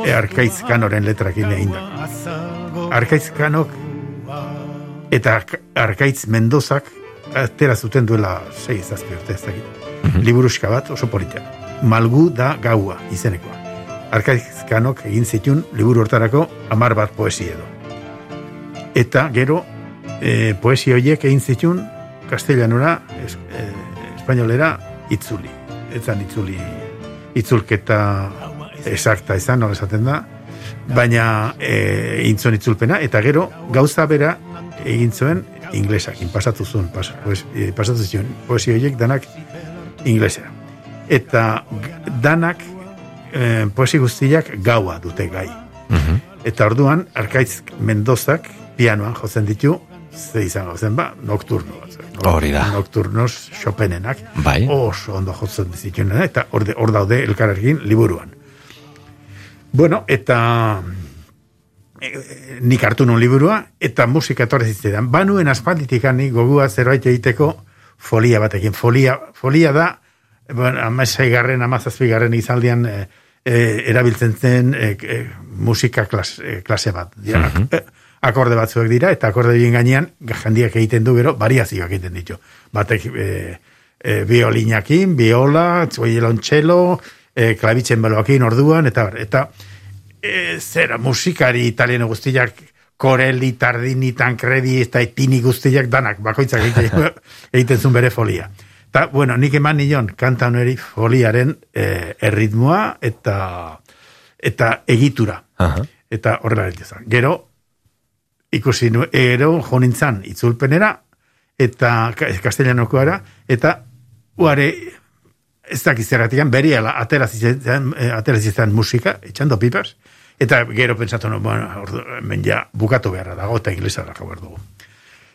e, Arkaitz Kanoren letrakin egin da. Arkaitz Kanok eta Ark- Arkaitz Mendozak atera zuten duela 6 zazpi urte ez dakit. Liburuska bat oso polita. Malgu da gaua izenekoa. Arkaitz Kanok egin zitun liburu hortarako amar bat poesia edo. Eta gero e, poesia horiek egin zitun castellanora, es, e, espainolera itzuli. Etzan itzuli itzulketa exacta izan, nola esaten da, baina e, egin zuen itzulpena, eta gero gauza bera egin zuen inglesakin, pasatu zuen, pas, pues, e, pasatu zuen, poesia horiek danak inglesera. Eta danak e, poesi guztiak gaua dute gai. Eta orduan, Arkaitz Mendozak pianoan jotzen ditu, ze izango zen ba, nocturno bat. Hori da. Nocturnos Chopinenak. Bai. Oso ondo jotzen zituena, eta hor hor daude elkarrekin liburuan. Bueno, eta e, nik hartu nun liburua, eta musika etorri zitzaidan. Banuen aspalditik gogua zerbait egiteko folia batekin. Folia, folia da, bueno, amazai garren, amazazpi garren izaldian e, e, erabiltzen zen e, e, musika klas, klase bat. Ja, e, akorde batzuek dira, eta akorde horien gainean, jandiak egiten du gero, variazioak egiten ditu. Batek e, e, violinakin, viola, violoncelo, e, klabitzen beloakin orduan, eta eta e, zera musikari italiano guztiak Corelli, Tardini, Tancredi, eta Etini guztiak danak, bakoitzak egiten, egiten zuen bere folia. Ta, bueno, nik eman nion, kanta honeri foliaren e, erritmoa eta eta egitura. Aha. Eta horrela egiten Gero, ikusi nu, ero jo nintzan itzulpenera, eta ka- castellanokoara, eta uare, ez dakiz zergatikan, beri ala, atera zitzen, eh, atera zitzen musika, etxando pipas, eta gero pentsatu no, bueno, ordu, hemen ja bukatu beharra dago, eta inglesara behar dugu.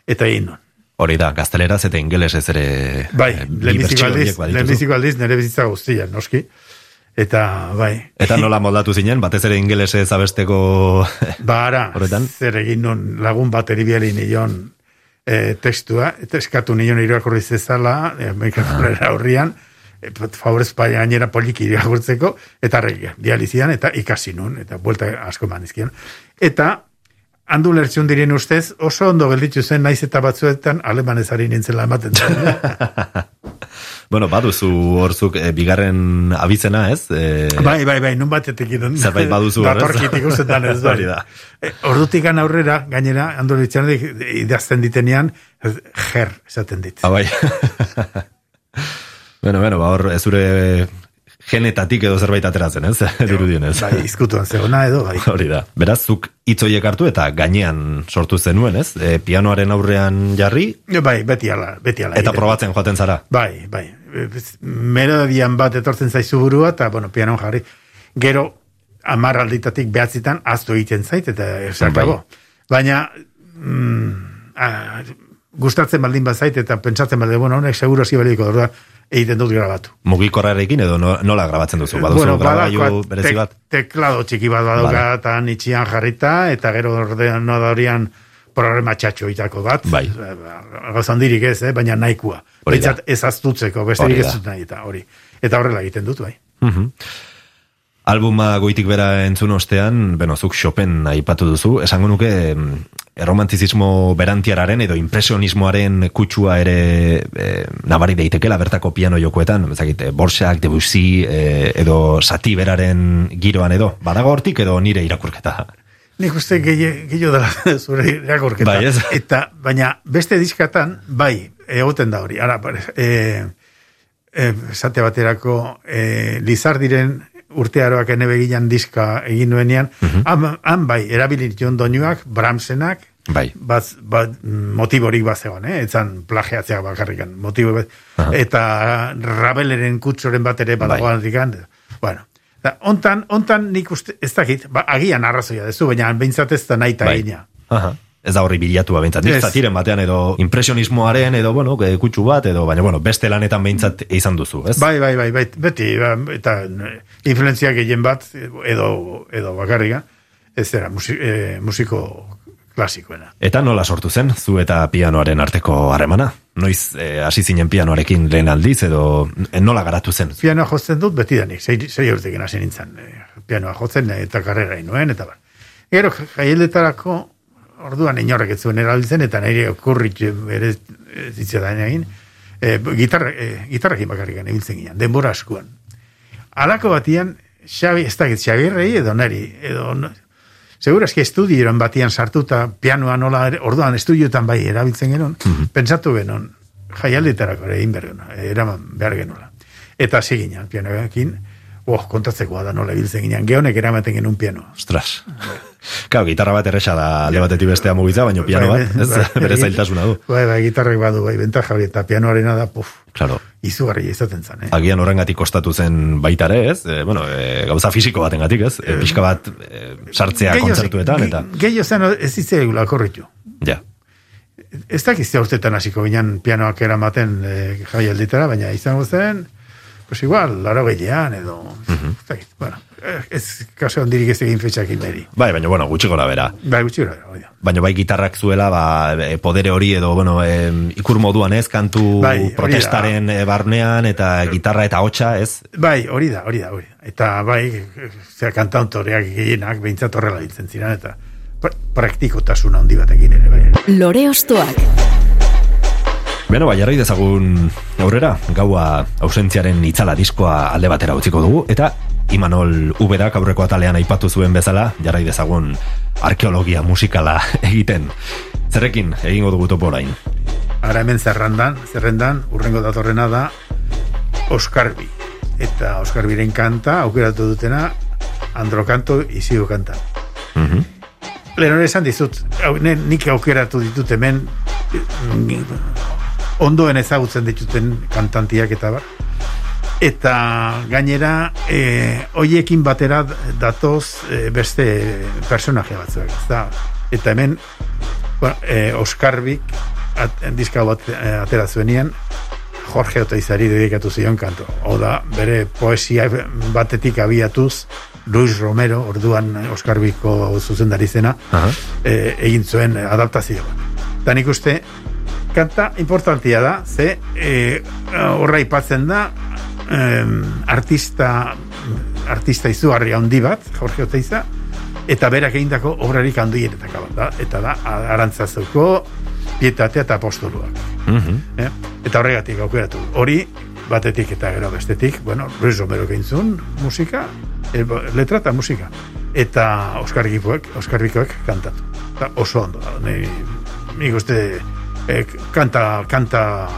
Eta egin nun. Hori da, gazteleraz eta ingelesez ere Bai, eh, bi lehenbiziko aldiz, lehenbiziko aldiz, nire bizitza guztian, noski. Eta, bai. Eta nola moldatu zinen, batez ere ingelesez abesteko... Bara, Horretan? zer egin nun lagun bat eribiali nion e, testua, eta eskatu nion irakurri zezala, e, mikrofonera aurrian, e, favorez paia gainera poliki irakurtzeko, eta regia, dializian, eta ikasi nun, eta buelta asko manizkian. Eta, handu lertzion diren ustez, oso ondo gelditu zen naiz eta batzuetan alemanez ari nintzela ematen. Bueno, baduzu horzuk e, bigarren abizena, ez? E, Bai, bai, bai, nun batetik idun. Zerbait baduzu hor, ez? Datorkitik usetan ez bai. Da. E, Ordutikan aurrera, gainera, andolitzen idazten ditenean, ger, esaten dit. Ah, bai. bueno, bueno, ba, hor, zure genetatik edo zerbait ateratzen, ez? Dirudien, ez? Bai, izkutuan zegoena edo, bai. Hori da. Beraz, zuk itzoiek hartu eta gainean sortu zenuen, ez? E, pianoaren aurrean jarri, Bai, beti ala, beti ala. eta probatzen joaten zara. Bai, bai. Melodian bat etortzen zaizu burua, eta, bueno, pianon jarri. Gero, amar alditatik behatzitan, aztu egiten zait, eta esakago. Baina, mm, a, gustatzen baldin bat zait, eta pentsatzen baldin, bueno, honek seguro zibeliko orduan, egiten dut grabatu. Mugikorrarekin edo no- nola grabatzen duzu? Baduzu grabailu badaukat berezi bat? Teklado txiki bat badauka, Vale. eta nitxian jarrita, eta gero ordenadorian programa txatxo itako bat. Bai. Gauzan dirik ez, eh? baina nahikoa. Behintzat ez aztutzeko, beste ez dut nahi eta hori. Eta horrela egiten dut, bai. Mhm. Albuma goitik bera entzun ostean, beno, zuk Chopin aipatu duzu, esango nuke em, erromantizismo berantiararen edo impresionismoaren kutsua ere e, nabari deitekela bertako piano jokoetan, ezakit, Borsak, Debussy e, edo Sati beraren giroan edo, badago hortik edo nire irakurketa. Nik uste gehiago dela zure irakorketa. Bai, ez? Eta, baina beste diskatan, bai, egoten da hori. Ara, e, e, esate baterako, e, Lizardiren urtearoak ene beginan diska egin nuenean, han, han bai, erabilit jon doinuak, Bramsenak, Bai. bat, bat motiborik bat zegoen, eh? etzan plagiatzeak bakarrikan, motibo bat, eta Rabeleren kutsoren bat ere badagoan dikan, bueno, da, ontan, ontan nik uste, ez dakit, ba, agian arrazoia dezu, baina behintzat ez da nahi eta Bai. egina. Aha. Ez da horri bilatua behintzat. Nik batean edo impresionismoaren edo, bueno, e, kutsu bat edo, baina, bueno, beste lanetan behintzat izan duzu, ez? Bai, bai, bai, bai, beti, ba, eta eh, influenzia gehien bat, edo, edo bakarriga, ez era, musi, eh, musiko klasikoena. Eta nola sortu zen, zu eta pianoaren arteko harremana? Noiz eh, hasi zinen pianoarekin lehen aldiz edo eh, nola garatu zen? Pianoa jotzen dut betidanik, sei, sei urtekin hasi nintzen, eh, pianoa jotzen eh, eta karrera nuen, eta bar. Gero, jaieletarako, orduan inorrek ez zuen erabiltzen, eta nire okurrit bere zitzaidan egin, eh, gitarra, eh, gitarrekin bakarrikan ibiltzen ginen, denbora askuan. Alako batian, Xabi, ez dakit, Xabirrei edo neri, edo, no- Segurazki estudioan batian sartuta pianoa nola, ere- orduan estudioetan bai erabiltzen genuen, pentsatu genon, jaialdetarako ere egin behar genuen, eraman behar genuela. Eta hasi ginen, pianoekin, oh, kontatzekoa da nola ibiltzen ginen, gehonek eramaten genuen pianoa. Ostras. Kau, gitarra bat erresa da alde batetik bestea mugitza, baina piano Bai, bat, ez? bai, Bere bai. zailtasuna du. Bai, bai, gitarrek badu, bai, bentaja hori, eta pianoarena da, puf, Claro. izugarri izaten zen, eh? Agian horrengatik kostatu zen baita ere, ez? E, bueno, e, gauza fisiko batengatik, ez? E, pixka bat e, sartzea Gehiago- kontzertuetan, eta... ge- Gehiago zen ez zitzaigula korritu. Ja. Ez dakizte urtetan hasiko ginen pianoak eramaten e, jaialditara, baina izango zen, pues igual, laro gehiagoan edo, Mhm. ez dakit, bueno, ez kaso handirik ez egin fetxakin beri. Bai, baina, bueno, gutxi gora bera. Bai, gutxi gara, hori da. Baina bai gitarrak zuela, ba, e, podere hori edo, bueno, e, ikur moduan ez, kantu Bai, hori da. protestaren e, barnean, eta gitarra eta hotxa, ez? Bai, hori da, hori da, hori da. Eta bai, zera kantautoreak gehienak behintzat horrela ditzen ziren, eta pra- praktikotasun handi batekin ere, bai. Lore Ostoak. Beno, bai, jarrai dezagun aurrera, gaua ausentziaren itzala diskoa alde batera utziko dugu, eta Imanol Uberak aurreko atalean aipatu zuen bezala, jarrai dezagun arkeologia musikala egiten. Zerrekin egingo dugu topo orain. Ara hemen zerrandan, zerrendan, urrengo datorrena da Oskarbi. Eta Oskarbiren kanta, aukeratu dutena, androkanto izigo kanta. Mhm. Lehen hori esan dizut, nik aukeratu ditut hemen mm, ondoen ezagutzen dituten kantantiak eta bar. Eta gainera, e, hoiekin batera datoz e, beste personaje batzuak. Ez da? Eta hemen, bueno, e, Oskarbik at, diska bat e, atera zuenian, Jorge Otaizari dedikatu zion kanto. Oda, bere poesia batetik abiatuz, Luis Romero, orduan Oskarbiko zuzendari zena, Aha. e, egin zuen adaptazio. Eta nik uste, kanta importantia da, ze e, horra ipatzen da, em, artista artista izugarri handi bat, Jorge Oteiza, eta berak egindako obrarik handienetako bat da, eta da arantzazuko pietate eta apostoluak. Mhm. Eh? Eta horregatik aukeratu. Hori, batetik eta gero bestetik, bueno, Luis Romero gintzun, musika, e, letra eta musika. Eta Oskar Gipoek, Oskar Bikoek kantatu. Eta oso ondo, ni, nik uste e, kanta, kanta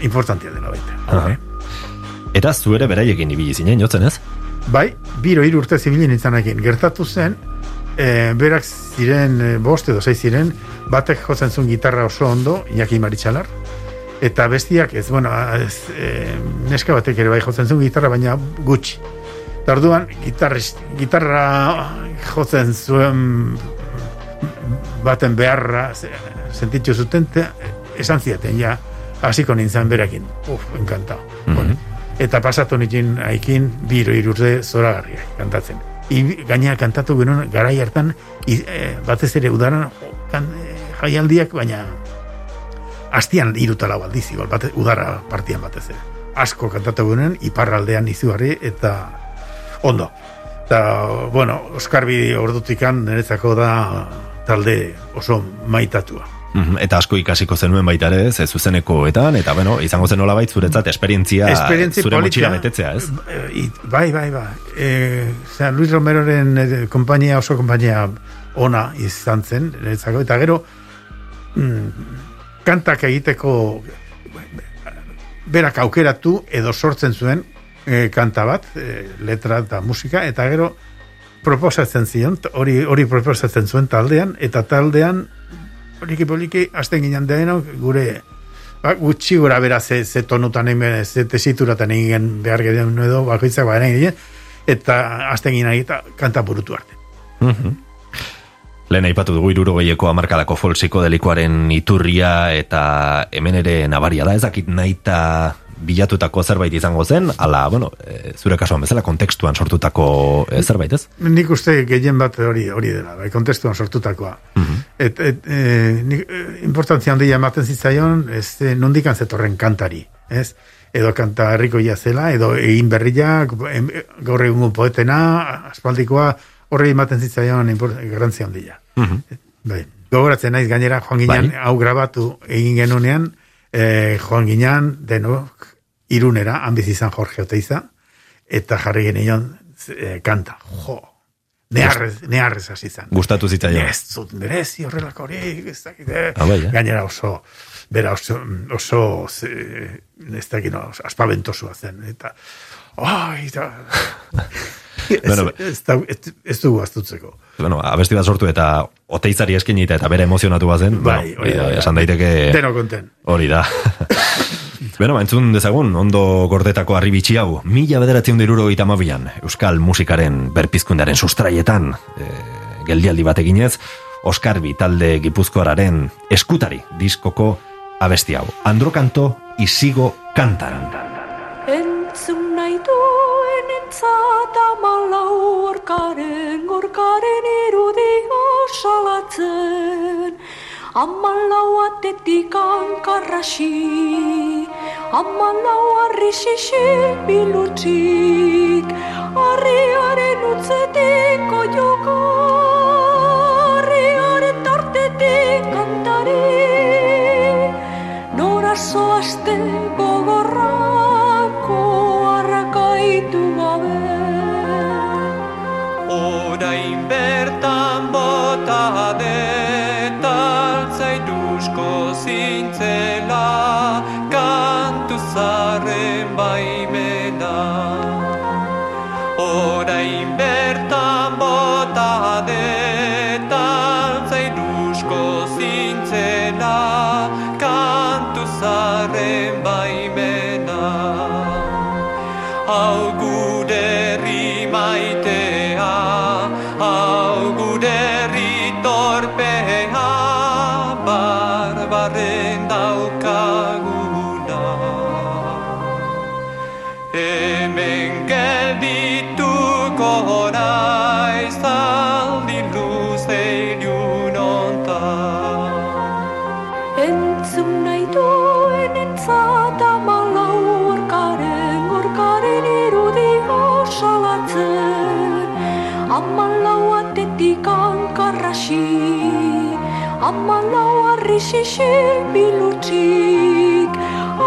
importantia dela baita. Aha. Eta zu ere beraiekin ibili zinen, jotzen ez? Bai, biro hiru urte zibilin itzanakin. Gertatu zen, e, berak ziren, e, bost edo sei ziren, batek jotzen zuen gitarra oso ondo, Iñaki Maritxalar, eta bestiak ez, bueno, ez, e, neska batek ere bai jotzen zuen gitarra, baina gutxi. Eta orduan, gitarris, gitarra jotzen zuen baten beharra sentitu zuten, te, esan ziaten, ja, hasiko nintzen berakin. Uf, encantado. Bueno, eta pasatu nitin aikin biro irurte zoragarriak kantatzen. I, gainera kantatu genuen garai hartan i, e, batez ere udaran kan, e, jaialdiak baina astian iruta lau aldiz igual, bate, udara partian batez ere. Asko kantatu genuen iparraldean izugarri eta ondo. Eta, bueno, Oskarbi ordutikan niretzako da talde oso maitatua. Mhm, Eta asko ikasiko zenuen baita ere, ez, zuzenekoetan, eta bueno, izango zen nolabait zuretzat esperientzia, Esperientzia zure politia. motxila betetzea, ez? Eh, bai, bai, bai. E, zera, Luis Romeroren eh, konpainia oso konpainia ona izan zen, niretzako, eta gero mm, kantak egiteko berak aukeratu edo sortzen zuen e, kanta bat, e, letra eta musika, eta gero proposatzen zion, hori hori proposatzen zuen taldean, eta taldean poliki poliki hasten ginen denok gure ba, gutxi gura bera ze, ze tonutan hemen, ze tesituratan egin behar geden edo bakoitzak ba egin eta hasten ginen eta kanta burutu arte. Lehen aipatu dugu iruro gehieko amarkadako folsiko delikoaren iturria eta hemen ere nabaria da, ez dakit naita bilatutako zerbait izango zen, ala, bueno, e, zure kasuan bezala kontekstuan sortutako e, zerbait, ez? Nik uste gehien bat hori hori dela, bai, kontestuan sortutakoa. Et, et, e, nik, e, importantzia handia ematen zitzaion, ez e, nondikan zetorren kantari, ez? Edo kanta herrikoia zela, edo egin berriak, gaur egungo poetena, aspaldikoa, horre ematen zitzaion garrantzia handia. Bai. Gogoratzen naiz gainera joan ginen Bai. hau grabatu egin genunean, eh, joan ginen denok irunera, han izan Jorge Oteiza, eta jarri genion eh, kanta. Jo, neharrez, neharrez hasi zen. Gustatu zitzaion. Ez zut merezi horrelako hori, ez dakit, eh. Ah, bai, gainera oso, bera oso, oso ez dakit, no, aspabentosua zen, eta, ai, eta, Bueno, ez, ez, ez, ez dugu aztutzeko. Bueno, abesti bat sortu eta oteizari eskenita eta bere emozionatu bazen, Bai, bueno, hori da. esan daiteke Deno konten. hori da. Beno, ba, entzun dezagun, ondo gordetako arribitxi hau, mila bederatzen diruro itamabian, Euskal musikaren berpizkundearen sustraietan, e, geldialdi bat eginez, Oskarbi talde gipuzkoararen eskutari diskoko abesti hau. Androkanto isigo kantan. Amalau orkaren, gorkaren irudia salatzen. Amalau atetik ankarrasi, amalau arrisisik bilutxik, harriaren utzetik oioka, harriaren tartetik kantari. Nora zoazte gogorrako isixi bilutxik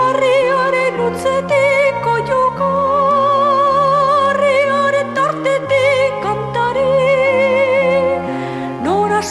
Arriaren utzetik oioko Arriaren tartetik kantari. Nora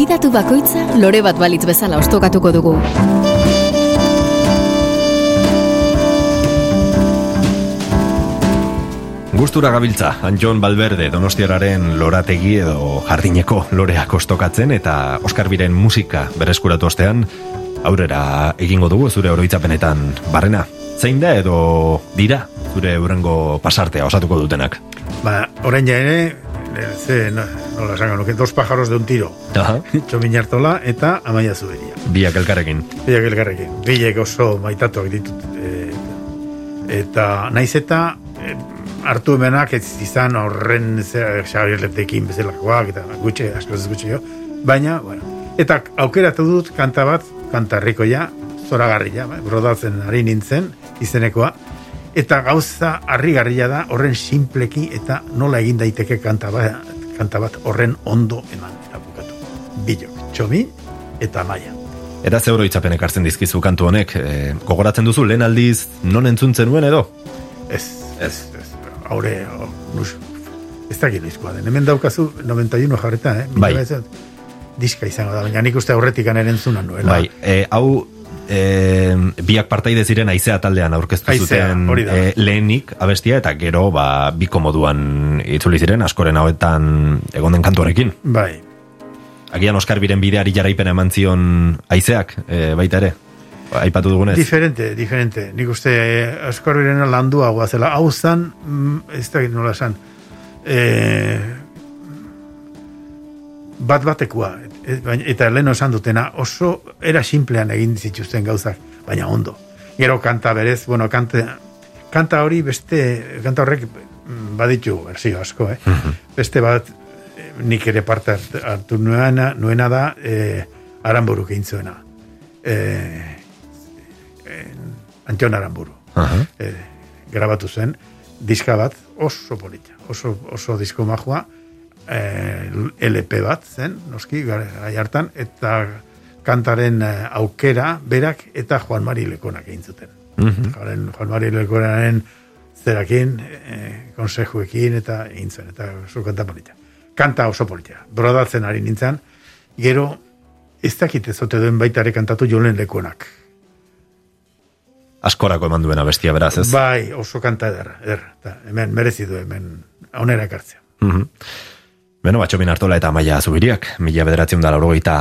Gonbidatu bakoitza lore bat balitz bezala ostokatuko dugu. Gustura gabiltza, Anjon Balberde donostiararen lorategi edo jardineko loreak ostokatzen eta Oskar Biren musika berreskuratu ostean aurrera egingo dugu zure oroitzapenetan barrena. Zein da edo dira zure urrengo pasartea osatuko dutenak? Ba, orain ja ere, eh, ze, no, nola esango nuke, dos pájaros de un tiro. Aha. Txomin Artola eta Amaia Zuberia. Biak elkarrekin. Biak elkarrekin. Biek oso maitatuak ditut. E, eta naiz eta e, hartu emenak ez izan horren Xabier Letekin bezalakoak eta gutxe, asko ez gutxe jo. Baina, bueno. Eta aukeratu dut kanta bat, kantarrikoia, zoragarria, bai, brodatzen ari nintzen, izenekoa. Eta gauza harrigarria da horren simpleki eta nola egin daiteke kanta bat, kanta bat horren ondo eman. Eta bukatu. Bilok, txomi eta maia. Eta ze oroitzapenek hartzen dizkizu kantu honek, e, gogoratzen duzu lehen aldiz non entzuntzen nuen edo? Ez, ez, ez. Haure, oh, nus, ez dakit noizkoa den. Hemen daukazu 91 jarreta, eh? Bai. Diska izango da, baina nik uste aurretik eren zunan nuela. Bai, e, hau e, biak partaide ziren aizea taldean aurkeztu zuten e, lehenik abestia eta gero ba, biko moduan itzuli ziren askoren hauetan egon den kantuarekin. Bai, Agian Oskar Biren bideari jaraipena eman zion aizeak, e, baita ere, aipatu dugunez. diferente, diferente. Nik uste eh, askorrena landuagoa zela. Hau zan, mm, ez dakit nola esan, eh, bat batekoa. Baina- Eta lehen esan dutena, oso era simplean egin zituzten gauzak, baina ondo. Gero kanta berez, bueno, kanta, kanta hori beste, kanta horrek baditu berzio asko, eh? Beste bat, eh, nik ere parte hart- hartu nuena, nuena da, eh, aranburuk egin zuena. Eh, Antion Aramburu. Aha. Eh, grabatu zen, diska bat oso polita, oso, oso disko majua, eh, LP bat zen, noski, gai hartan, eta kantaren eh, aukera berak eta Juan Mari Lekonak egin zuten. Mhm. Juan, Juan Mari Lekonaren zerakin, eh, konsejuekin eta egin zuen, eta oso kanta polita. Kanta oso polita, brodatzen ari nintzen, gero ez dakit ez ote duen baita ere kantatu jolen Lekonak. Askorako eman duena bestia beraz, ez? Bai, oso kanta ederra, ederra. Ta, hemen merezi du hemen onera ekartzea. Mhm. Beno, batxomin hartola eta amaia zubiriak, mila bederatzen da laurogeita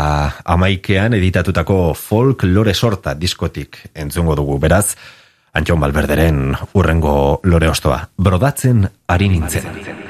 amaikean editatutako folk lore sorta diskotik entzungo dugu, beraz, Antxon Balberderen urrengo lore ostoa, brodatzen ari nintzen.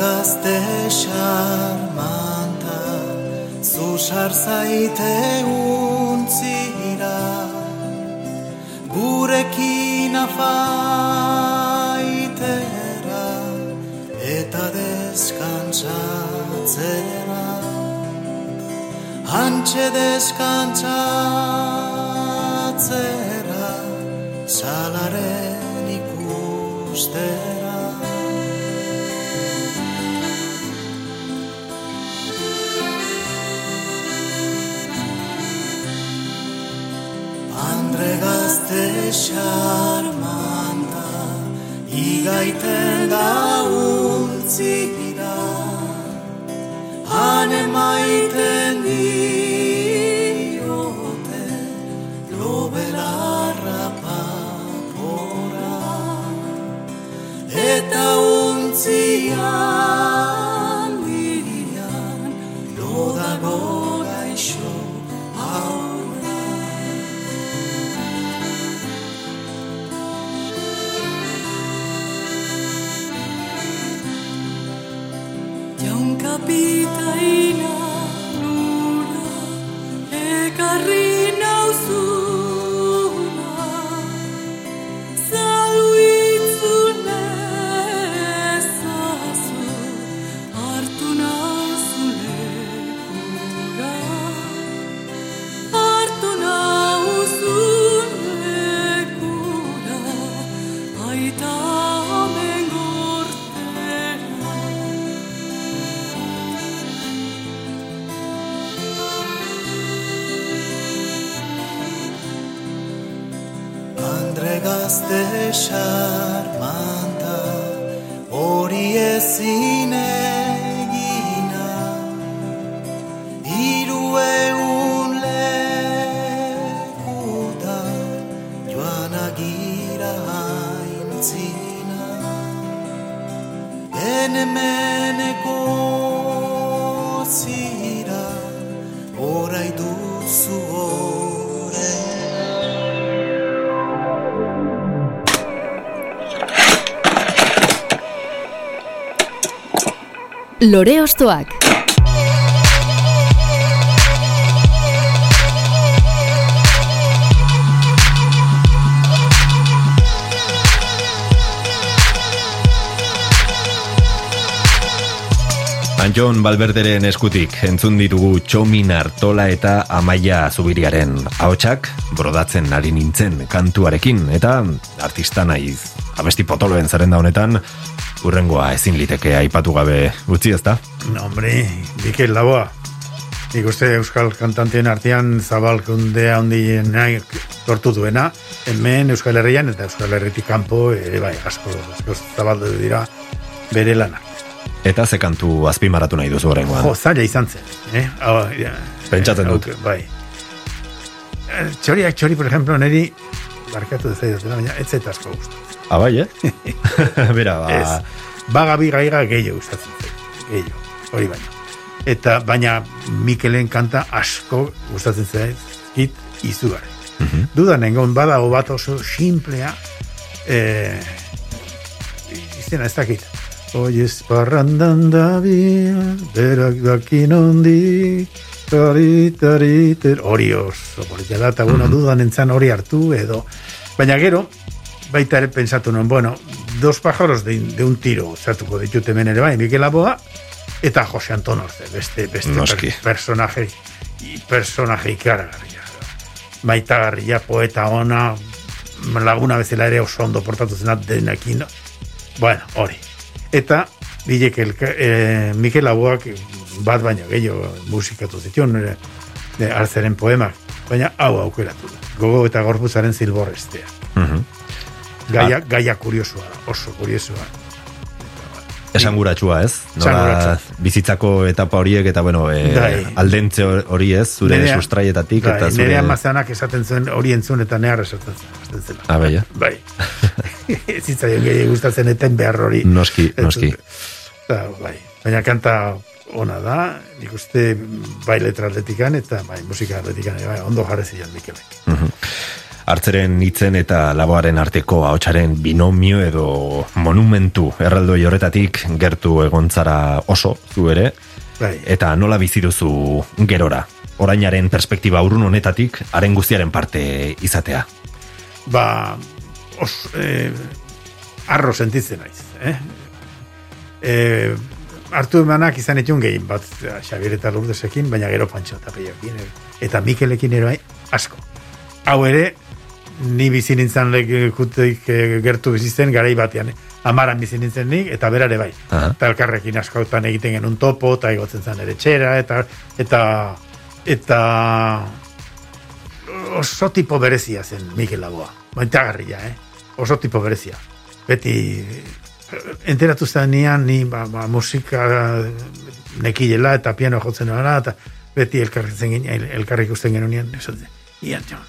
Gazte xarmanta Zusar zaite Antxe deskantsatzera Salaren ikustera. Andre gazte xarmanta Igaiten da untzira Hane maiten Enemeneko zira orai duzu horrela Lore Ostoak. Antxon Balberderen eskutik entzun ditugu Txomin Artola eta Amaia Zubiriaren ahotsak brodatzen ari nintzen kantuarekin eta artista naiz abesti potoloen zerrenda honetan urrengoa ezin liteke aipatu gabe utzi ezta? No, hombre, Mikel Laboa. Nik uste Euskal kantantien artean zabalkundea handienak tortu duena, hemen Euskal Herrian eta Euskal Herritik kanpo ere bai, asko, asko zabaldu dira bere lanak. Eta ze kantu azpimarratu nahi duzu horrengoan. Jo, zaila izan zen. Eh? Hau, ja. Pentsatzen dut. Ok, bai. Eh, Txoriak txori, por ejemplo, neri barkatu dezaidat, baina ez zait asko gustatzen. Ah, bai, eh? Bera, ba... Ez. Baga bi gaiga gehiago gustatzen zait. Gehiago, hori baina. Eta baina Mikelen kanta asko gustatzen zait hit izugarri. Mhm. Dudan engon badago bat oso simplea eh, izena ez dakit. Oiez parrandan da bia, berak dakin ondi, tari, tari, ter, hori oso, politia da, eta bueno, dudan entzan hori hartu edo. Baina gero, baita ere pensatu nuen, bueno, dos pájaros de, de un tiro, zatuko ditut hemen ere bai, Mikel Aboa, eta Jose Anton Orte, beste, beste per, personaje, personaje ikaragarria. Maitagarria, poeta ona, laguna bezala ere oso ondo portatu zenat denekin. Bueno, hori. Eta, bilek el, eh, Mikel Aboak bat baino gehiago musikatu zituen, eh, de Artzeren poemak, baina hau aukeratu da. Gogo eta gorputzaren zilborrestea. Mhm. Gaia, gaia kuriosua, da, oso kuriosua. Esanguratsua, ez? Nola bizitzako etapa horiek eta bueno, e, aldentze hori ez, zure Nerea- sustraietatik Bai, eta zure Nire amazanak esaten zuen hori entzun eta nehar esaten esaten zela. Ah, bai, eh? Bai. Ez zitzaion gehi gustatzen eten behar hori. Noski, noski. Eta, bai. Baina kanta ona da, nik uste bai letra atletikan eta bai musika atletikan bai, ondo jarri zion Mikelek. Hartzeren hitzen eta laboaren arteko ahotsaren binomio edo monumentu erraldoi horretatik gertu egontzara oso zu ere Bai. eta nola bizi duzu gerora orainaren perspektiba urrun honetatik haren guztiaren parte izatea ba, os, eh, arro sentitzen naiz. Eh? Eh, hartu emanak izan etxun gehien bat Xabier eta Lourdesekin, baina gero Pantxo eta Peiokin, eta Mikelekin ere bai asko. Hau ere, ni bizi nintzen lekutik eh, gertu bizizten garai batean. Eh? Amaran bizi nintzen nik, eta berare bai. Eta elkarrekin askotan egiten genuen topo, eta egotzen zen ere txera, eta, eta, eta oso tipo berezia zen Mikel Laboa. Baitagarria, eh? Oso tipo berezia. Beti eh, enteratu zenean ni ba, ba, musika nekilela eta piano jotzen nola eta beti elkarretzen ginen, elkarrik ikusten genuen esaten, Ian John,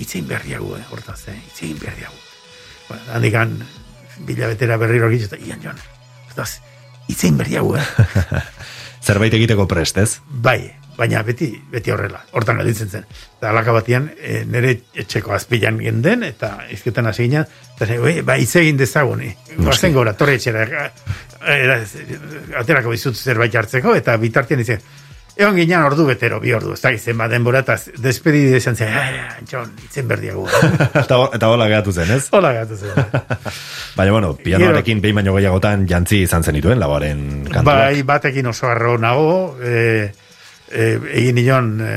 itzein berriagu, eh, hortaz, eh, itzein berriagu. Bueno, handikan bila berriro egitu, eta Ian John, hortaz, itzein berriagu, eh. zerbait egiteko prest ez Bai, baina beti beti horrela. Hortan gelditzen zen. Eta alaka batean e, nire etxeko azpilan genden eta izketan hasi ginen, eta zen, "Oi, ba hitz egin dezagun. eh. Goazen gora torre etxera. eh, era, aterako bizut zerbait hartzeko eta bitartean izan Egon ginen ordu betero, bi ordu, ez da izen bat denbora, eta despedide esan zen, "Ah, John, itzen berdiago. eta, eta hola gehatu zen ez Hola gatu zen. baina bueno, pianoarekin behin baino gehiagotan jantzi izan zenituen laboaren kantuak Bai, batekin oso arro nago, e, e, egin nion e,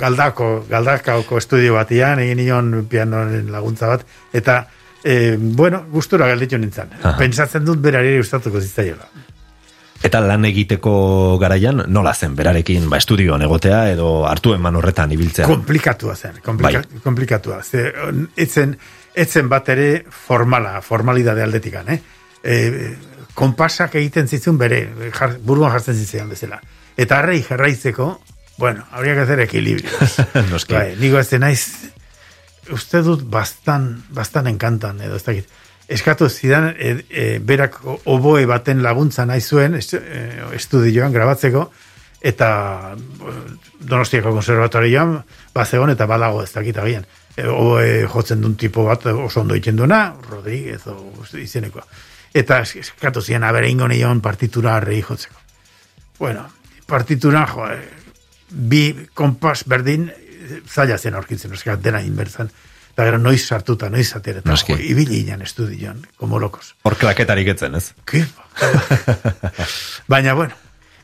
galdako, galdakaoko estudio batian, egin nion pianoren laguntza bat, eta, e, bueno, gustura galditu nintzen. Aha. Pentsatzen dut berari gustatuko zitzaiola. Eta lan egiteko garaian nola zen berarekin ba estudioan egotea edo hartu eman horretan ibiltzea. Komplikatua zen, komplika, komplikatua. Ze, etzen, etzen bat ere formala, formalidade aldetikan, eh? E, konpasak egiten zitzun bere, jar, buruan jartzen zitzaion bezala. Eta harrei jarraitzeko, bueno, habría que hacer equilibrio. Noski. bai, nigo ez naiz, uste dut bastan, bastan enkantan, edo ez dakit. Eskatu zidan, e, e, berak oboe baten laguntza nahi zuen, e, estudioan grabatzeko, eta eh, Donostiako konservatorioan, bazegon eta balago ez dakit agian. E, oboe jotzen duen tipo bat oso ondo egiten duena, Rodríguez o izenekoa. Eta es- eskatu zian, abere ingo nion partitura arrei jotzeko. Bueno, partitura, jo, eh, bi kompas berdin zaila zen aurkitzen, eska dena inbertzan. Eta gero noiz sartuta, noiz atera, eta jo, ibili ginen estudioan, como locos. Hor klaketarik etzen, ez? Ke? Baina, bueno,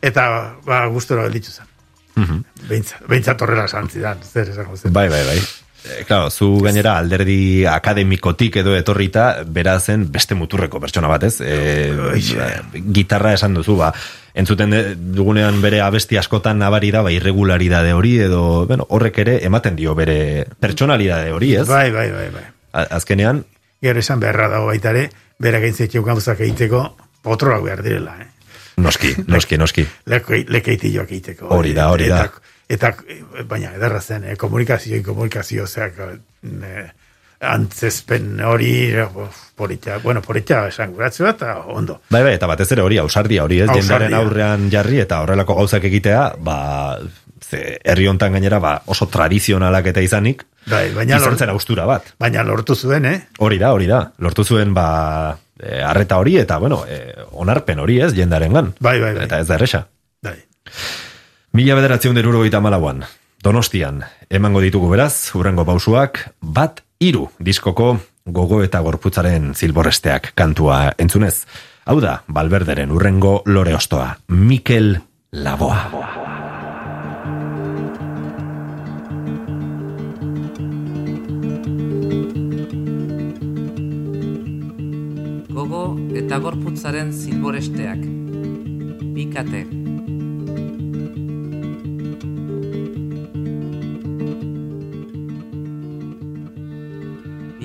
eta ba, gustora gelditu zen. Behintzat, behintzat horrela santzidan, zer esango zen. Bai, bai, bai. E, claro, zu gainera alderdi akademikotik edo etorrita, bera zen beste muturreko pertsona bat, ez? E, gitarra esan duzu, ba, entzuten dugunean bere abesti askotan nabari da, ba, irregularidade hori, edo, bueno, horrek ere ematen dio bere pertsonalidade hori, ez? Bai, bai, bai, bai. Azkenean, Gero esan beharra dago baita ere, berak egin gauzak egiteko, potroak behar direla, eh? noski, noski, noski. leke, lekeitioak egiteko. Hori da, hori da. Eta, eta baina, ederra zen, eh, komunikazio, komunikazio, zeak, eh, antzezpen hori, eh, polita, bueno, polita esan guratzea, eta ondo. Bai, bai, eta batez ere hori, ausardia hori, ez? Ausardia. Jendaren aurrean jarri eta horrelako gauzak egitea, ba, ze, herri hontan gainera, ba, oso tradizionalak eta izanik, Bai, baina, izan zen austura bat. baina lortu zuen, eh? Hori da, hori da. Lortu zuen, ba, e, arreta hori eta, bueno, e, onarpen hori ez, jendaren gan. Bai, bai, bai. Eta ez da erresa. Bai. Mila bederatzen deruro malauan, Donostian, emango ditugu beraz, urrengo pausuak, bat iru diskoko gogo eta gorputzaren zilborresteak kantua entzunez. Hau da, Balberderen urrengo lore ostoa, Mikel Laboa. Gogo eta gorputzaren zilboresteak. Bikate.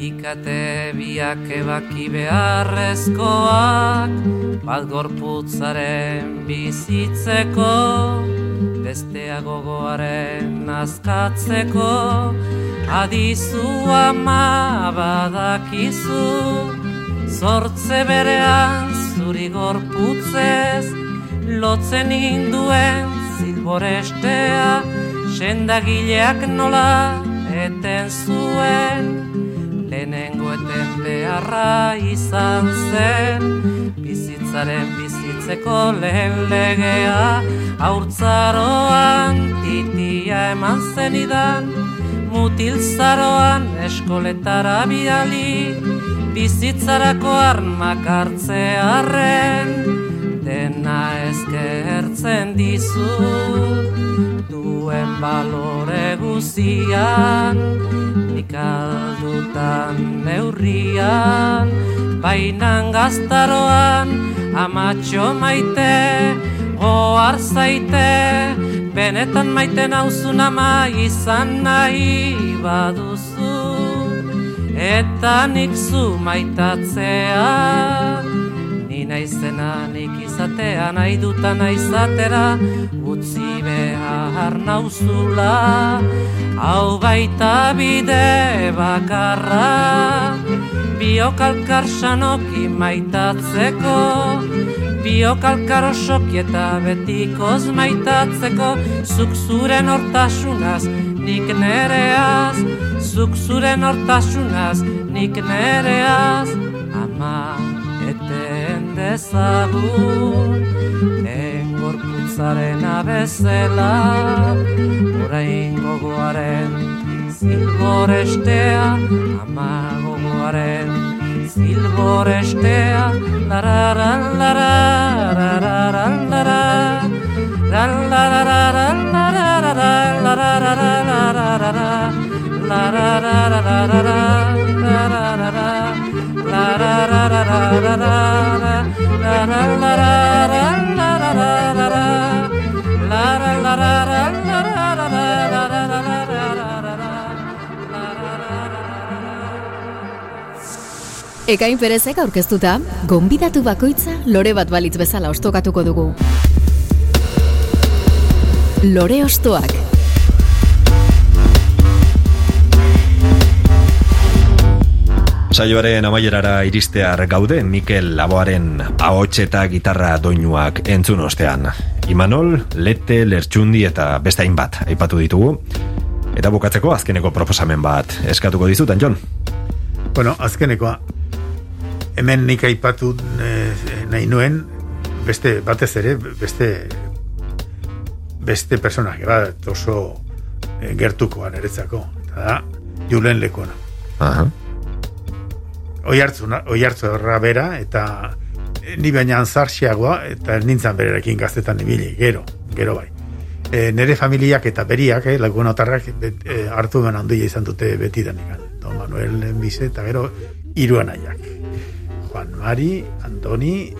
Daukate biak ebaki beharrezkoak Bat gorputzaren bizitzeko Bestea gogoaren azkatzeko Adizu ama badakizu Zortze berean zuri gorputzez Lotzen induen zilborestea Sendagileak nola eten zuen Lehenengo eten beharra izan zen. Bizitzaren bizitzeko lehen legea Haurtzaroan titia eman zenidan Mutilzaroan eskoletara bidali Bizitzarako armak hartzearren Dena ezkertzen dizut duen balore guzian Nik neurrian Bainan gaztaroan amatxo maite Goar zaite Benetan maite nauzun ama izan nahi baduzu Eta nik zu maitatzea naizena nik izatea nahi dutan izatera Utzi behar nauzula. Hau baita bide bakarra Biokalkar sanoki maitatzeko Biokalkar osoki eta betikoz maitatzeko. Zuk zuren hortasunaz nik nereaz Zuk zuren hortasunaz nik nereaz Ama dezagun Lehen gorputzaren abezela Orain gogoaren zilborestea Ama gogoaren zilborestea Larara, larara, larara, larara Larara, larara, larara, Ekain perezek aurkeztuta, gonbidatu bakoitza lore bat balitz bezala ostokatuko dugu. Lore ostoak. Saioaren amaierara iristear gaude Mikel Laboaren ahots eta gitarra doinuak entzun ostean. Imanol, Lete, Lertxundi eta beste hainbat aipatu ditugu. Eta bukatzeko azkeneko proposamen bat eskatuko dizutan, Jon. Bueno, azkenekoa, hemen nik aipatu eh, nahi nuen, beste batez ere, beste beste personaje bat oso eh, gertukoa niretzako. Eta da, Julen Lekona. Aha. Oi hartzuna, oi hartzuna bera, eta eh, ni baina anzarxiagoa, eta nintzen bererekin gaztetan ibili, gero, gero bai. E, nere familiak eta beriak, eh, lagunotarrak bet, e, hartu ben handia izan dute betidanik. Don Manuel Enbize, eta gero hiru anaiak. Juan Mari, Antoni,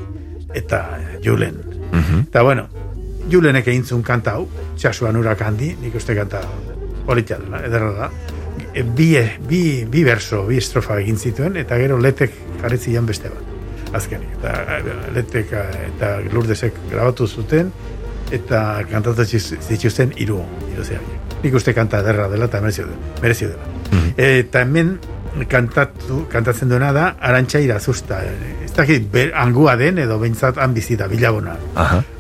eta Julen. Mhm. Eta bueno, Julenek egin zuen kanta hau, txasuan urak handi, nik uste kanta politia dela, ederra da. E, bi, bi, bi verso, bi estrofa egin zituen, eta gero letek jarri zian beste bat. Azkenik, eta e, letek eh, eta lurdesek grabatu zuten, eta kantatu zituzten hiru zehagiek. Nik uste kanta ederra dela eta merezio dela. Merezio dela. Eta hemen kantatu, kantatzen duena da Arantxa Irazusta. Ez dakit angua den edo behintzat han bizi da bilabona.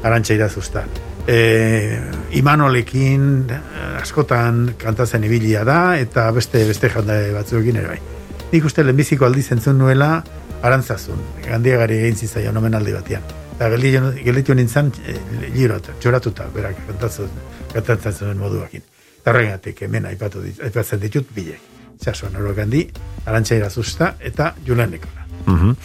Arantxa Irazusta. E, Imanolekin eh, askotan kantatzen ibilia da eta beste beste jende batzuekin ere bai. Nik uste lehenbiziko aldiz entzun nuela arantzazun, gandiagari egin zitzaion omenaldi batean. Eta gelditu, nintzen e, lirot, txoratuta, berak kantatzen, kantatzen zuen moduakin. Eta horregatik hemen aipatu dit, aipatzen ditut bilek. Txasuan horrek handi, arantxa irazusta eta Julen Lekona. Mhm.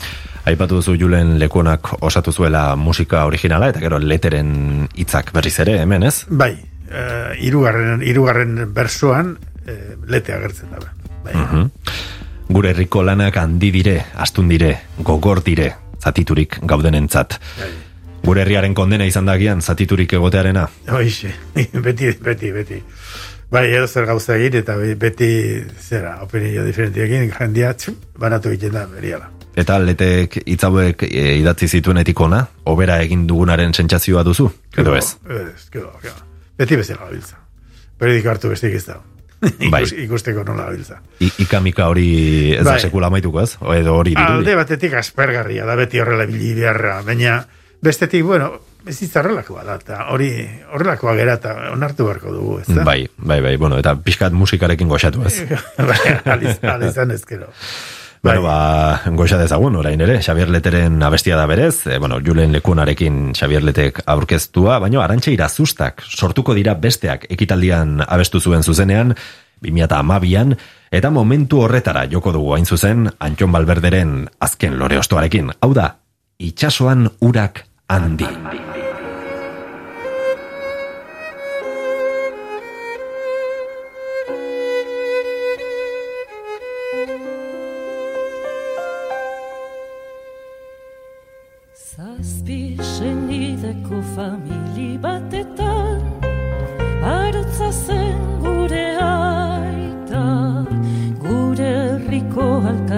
Aipatu duzu Julen Lekuonak osatu zuela musika originala eta gero leteren hitzak berriz ere hemen, ez? Bai, uh, irugarren, irugarren bersoan uh, lete agertzen da. Bai. Mhm. Gure herriko lanak handi dire, astun dire, gogor dire, zatiturik gaudenentzat. Bai. Gure herriaren kondena izan dagian, zatiturik egotearena. Hoixe, beti, beti, beti. Bai, edo zer gauza egin, eta be- beti, zera, opinio diferentiekin, jendia, txup, banatu egiten da, beriala. Eta letek hitzauek e, idatzi zituenetik ona, obera egin dugunaren sentsazioa duzu, edo ez? Ez, kero, kero. Beti bezala gabiltza. Periodiko hartu bestik ez da. Bai. Ikus, ikusteko nola gabiltza. I, ikamika hori ez da Bai. sekula amaituko ez? O edo hori dirudi. Alde batetik aspergarria da beti horrela ibili beharra, baina bestetik, bueno, ez ditza horrelakoa da, eta hori horrelakoa gera eta onartu beharko dugu, ez da? Bai, bai, bai, bueno, eta pixkat musikarekin goxatu ez. bai, aliz, alizan ezkero. Bueno, ba, goxa dezagun, orain ere, Xabier Leteren abestia da berez, e, bueno, Julen Lekunarekin Xabier Letek aurkeztua, baina arantxe irazustak sortuko dira besteak ekitaldian abestu zuen zuzenean, 2008an, eta momentu horretara joko dugu hain zuzen, Antxon Balberderen azken lore ostoarekin. Hau da, itxasoan urak handi.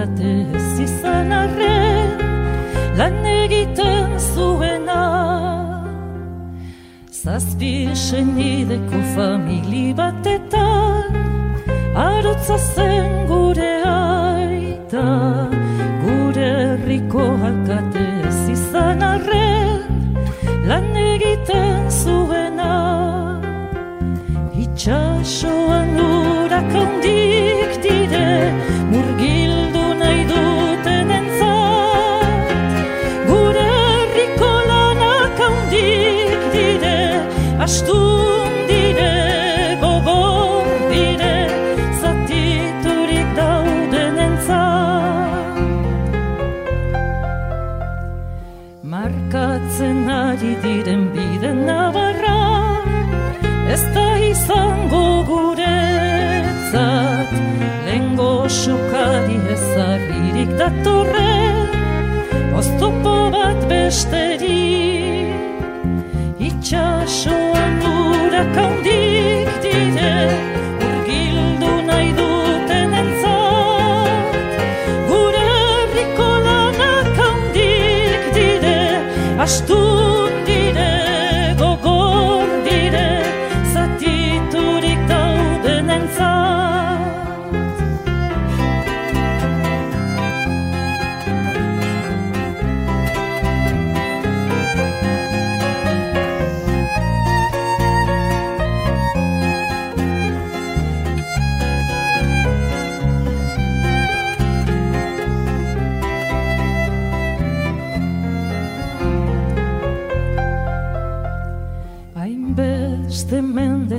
Alkate ez izan arren Lan egiten zuena. Zazpi senideko famili batetan Arotza zen gure aita. Gure herriko alkate ez izan arren Lan egiten zuena. Itxasoan urak handik Astun dire, gogor dire Zatiturik dauden Markatzen ari diren bide nabarra Ez da izango guretzat Lengo sokari ezarririk datorren Oztopo bat besteri Itxasoan circle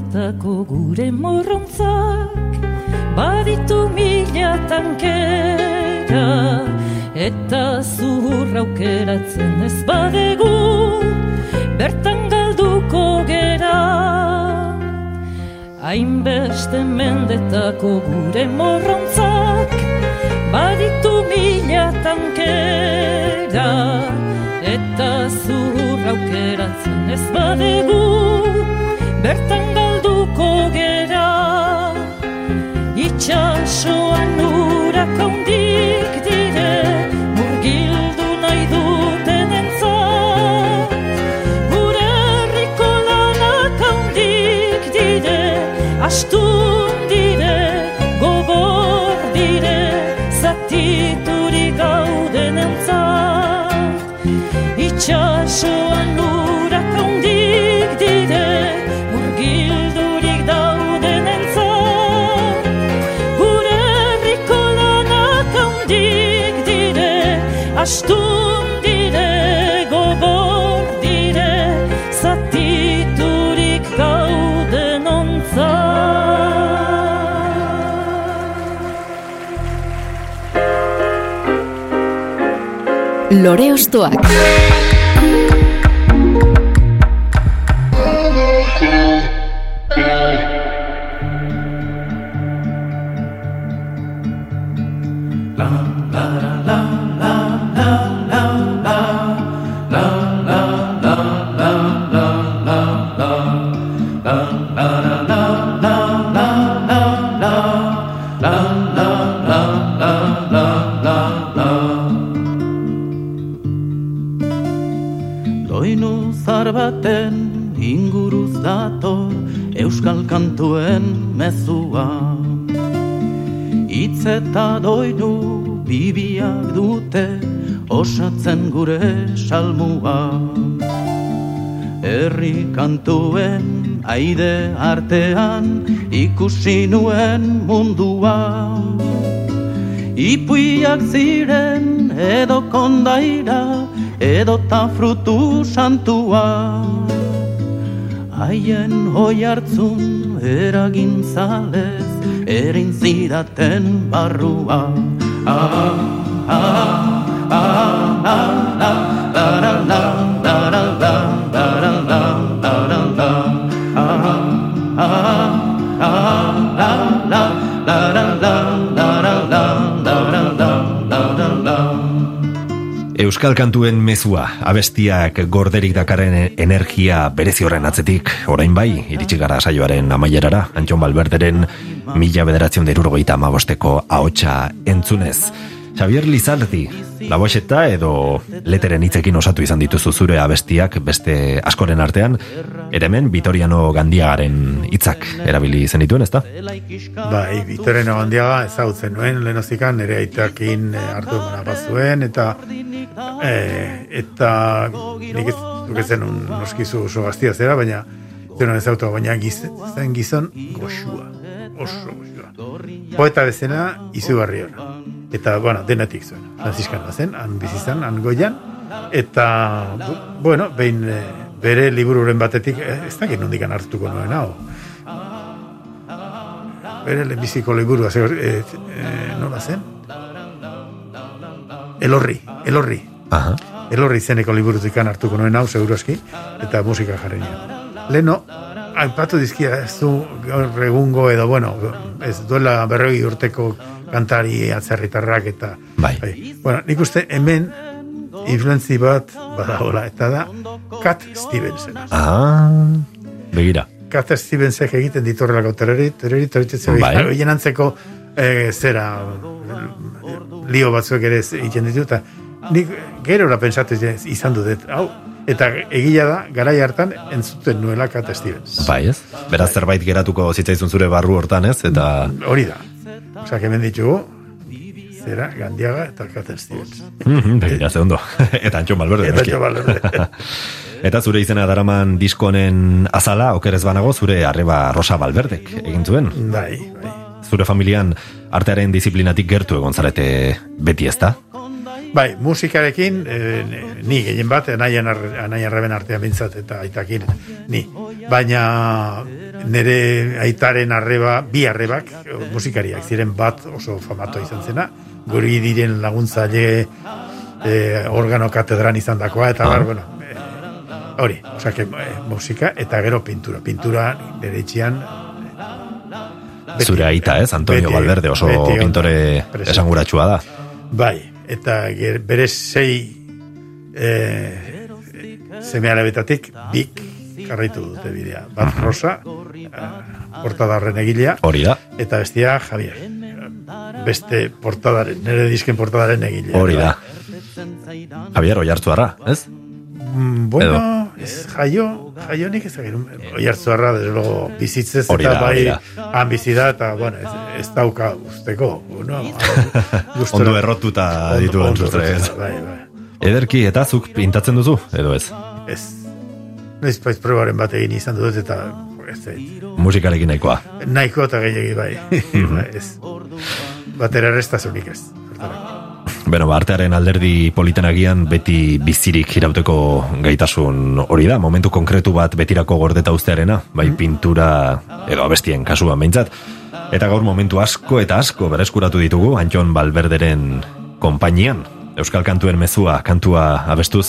mendetako gure morrontzak Baditu mila tankera Eta zuhur aukeratzen ez badegu Bertan galduko gera. Hainbeste mendetako gure morrontzak Baditu mila tankera Eta zuhur aukeratzen ez badegu Bertan Itxasoan urak handik dire Murgildu nahi duten entzat. Gure herriko lanak handik dire Astun gogor dire Zatiturik gauden entzat. Itxasoan urak handik dire Astun dire, gogor dire Zatiturik gauden ontzat Lore Ostoak. Gure salmua. Herri kantuen aide artean Ikusi nuen mundua. Ipuiak ziren edo kondaira edo ta frutu santua. Haien hoi hartzun eragintzalez erin zidaten barrua. Ah, ah, ah, Euskal kantuen mezua, abestiak gorderik dakaren energia berezi horren atzetik, orain bai, iritsi gara saioaren amaierara, Antxon Balberderen mila bederatzen derurogeita amabosteko ahotsa entzunez. Xavier Lizaldi, laboxeta edo leteren hitzekin osatu izan dituzu zure abestiak beste askoren artean, ere hemen Vitoriano Gandiagaren hitzak erabili zenituen, ezta? Bai, Vitoriano Gandiaga ezagutzen nuen, lehenozikan nire aitakin eh, hartu emana bazuen, eta eh, eta nik ez duk zen un noskizu oso gaztia zera, baina zen ezagutu, baina giz, zen gizon goxua, oso goxua. Poeta bezena izugarri ona. Eta, bueno, denetik zuen. Franziskana zen, han bizizan, han goian. Eta, bu- bueno, behin eh, bere libururen batetik, eh, ez dakit nondikan hartuko nuen hau. Bere lehenbiziko liburua, ze, eh, eh, nola zen? Elorri, elorri. Aha. Elorri zeneko liburutik hartuko nuen hau, seguroski, eta musika jarri nion. Leno, aipatu dizkia ez du egungo edo, bueno, ez duela berroi urteko kantari atzerritarrak eta... Bai. Bueno, nik uste hemen influenzi bat badagola, eta da Cat Stevenson. Ah, begira. Cat Stevensek egiten ditorrelako tereri, tereri, tereri, Bai. tereri, antzeko eh, zera lio batzuek ere egiten ditu, eta nik gerora pensatu izan dut, hau, eta egia da, garai hartan entzuten nuela Cat Stevens. Bai, ez? Beraz zerbait geratuko zitzaizun zure barru hortan, ez? Eta Hori da. Osa, hemen ditugu, zera, Gandiaga eta Cat Stevens. Mhm, begira, ze ondo. eta Antxon Balberde. Eta. Antxon Balberde. Eta zure izena daraman diskonen azala, okerez banago, zure arreba Rosa Balberdek egin zuen. Bai, bai. Zure familian artearen disiplinatik gertu egon zarete beti ezta? Bai, musikarekin, eh, ni gehien bat, anaien, anaien arreben artean bintzat eta aitakin, ni. Baina nire aitaren arreba, bi arrebak, eh, musikariak ziren bat oso famato izan zena, guri diren laguntzaile eh, organo katedran izan dakoa, eta Ah. bar, bueno, eh, hori, osea, eh, musika eta gero pintura. Pintura nire itxian beti- Zure aita, ez? Antonio beti- Balberde oso beti pintore esanguratsua da. Bai, eta ger, bere sei eh, seme alabetatik bik jarraitu dute bidea. Bat Rosa, eh, portadarren egilea, Hori da. eta bestia Javier. Beste portadaren, nire disken portadaren egilea. Hori da. Javier Oiartzuarra, ez? Mm, bueno, ez jaio, jaio nik ez dakit, oiartzuarra, desde luego, bizitzez Hori eta da, bai hori da. han bizi da, eta, bueno, ez, ez dauka usteko, no? Gustora- Ondo errotuta ondo sustraiez. errotuta, Bai, bai. Ederki, eta zuk pintatzen duzu, edo ez? Ez. Noiz paiz probaren bat egin izan dut eta ez zait. Musikarekin nahikoa. Nahiko eta gehiagi bai. Bai, ez. Batera errestasunik ez. Beno, ba, artearen alderdi politenagian beti bizirik irauteko gaitasun hori da, momentu konkretu bat betirako gordeta ustearena, bai pintura edo abestien kasuan behintzat. Eta gaur momentu asko eta asko bereskuratu ditugu Antxon Balberderen konpainian. Euskal kantuen mezua, kantua abestuz,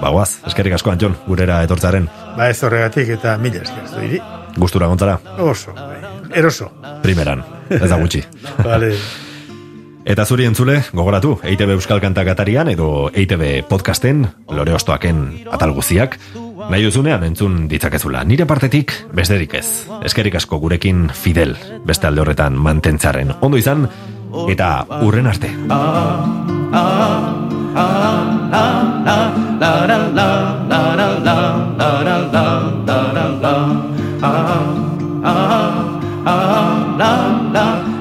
bagoaz, eskerrik asko Antxon, gurera etortzaren, Ba ez horregatik eta mila esker ez diri. gustura gontzara, Oso, bai. Eroso. primeran, ez da gutxi. Vale. Eta zuri entzule, gogoratu, EITB Euskal Kantak atarian edo EITB podcasten, lore ostoaken atal guziak, nahi duzunean entzun ditzakezula. Nire partetik besterik ez. Eskerik asko gurekin fidel, beste alde horretan mantentzaren. Ondo izan, eta urren arte. la la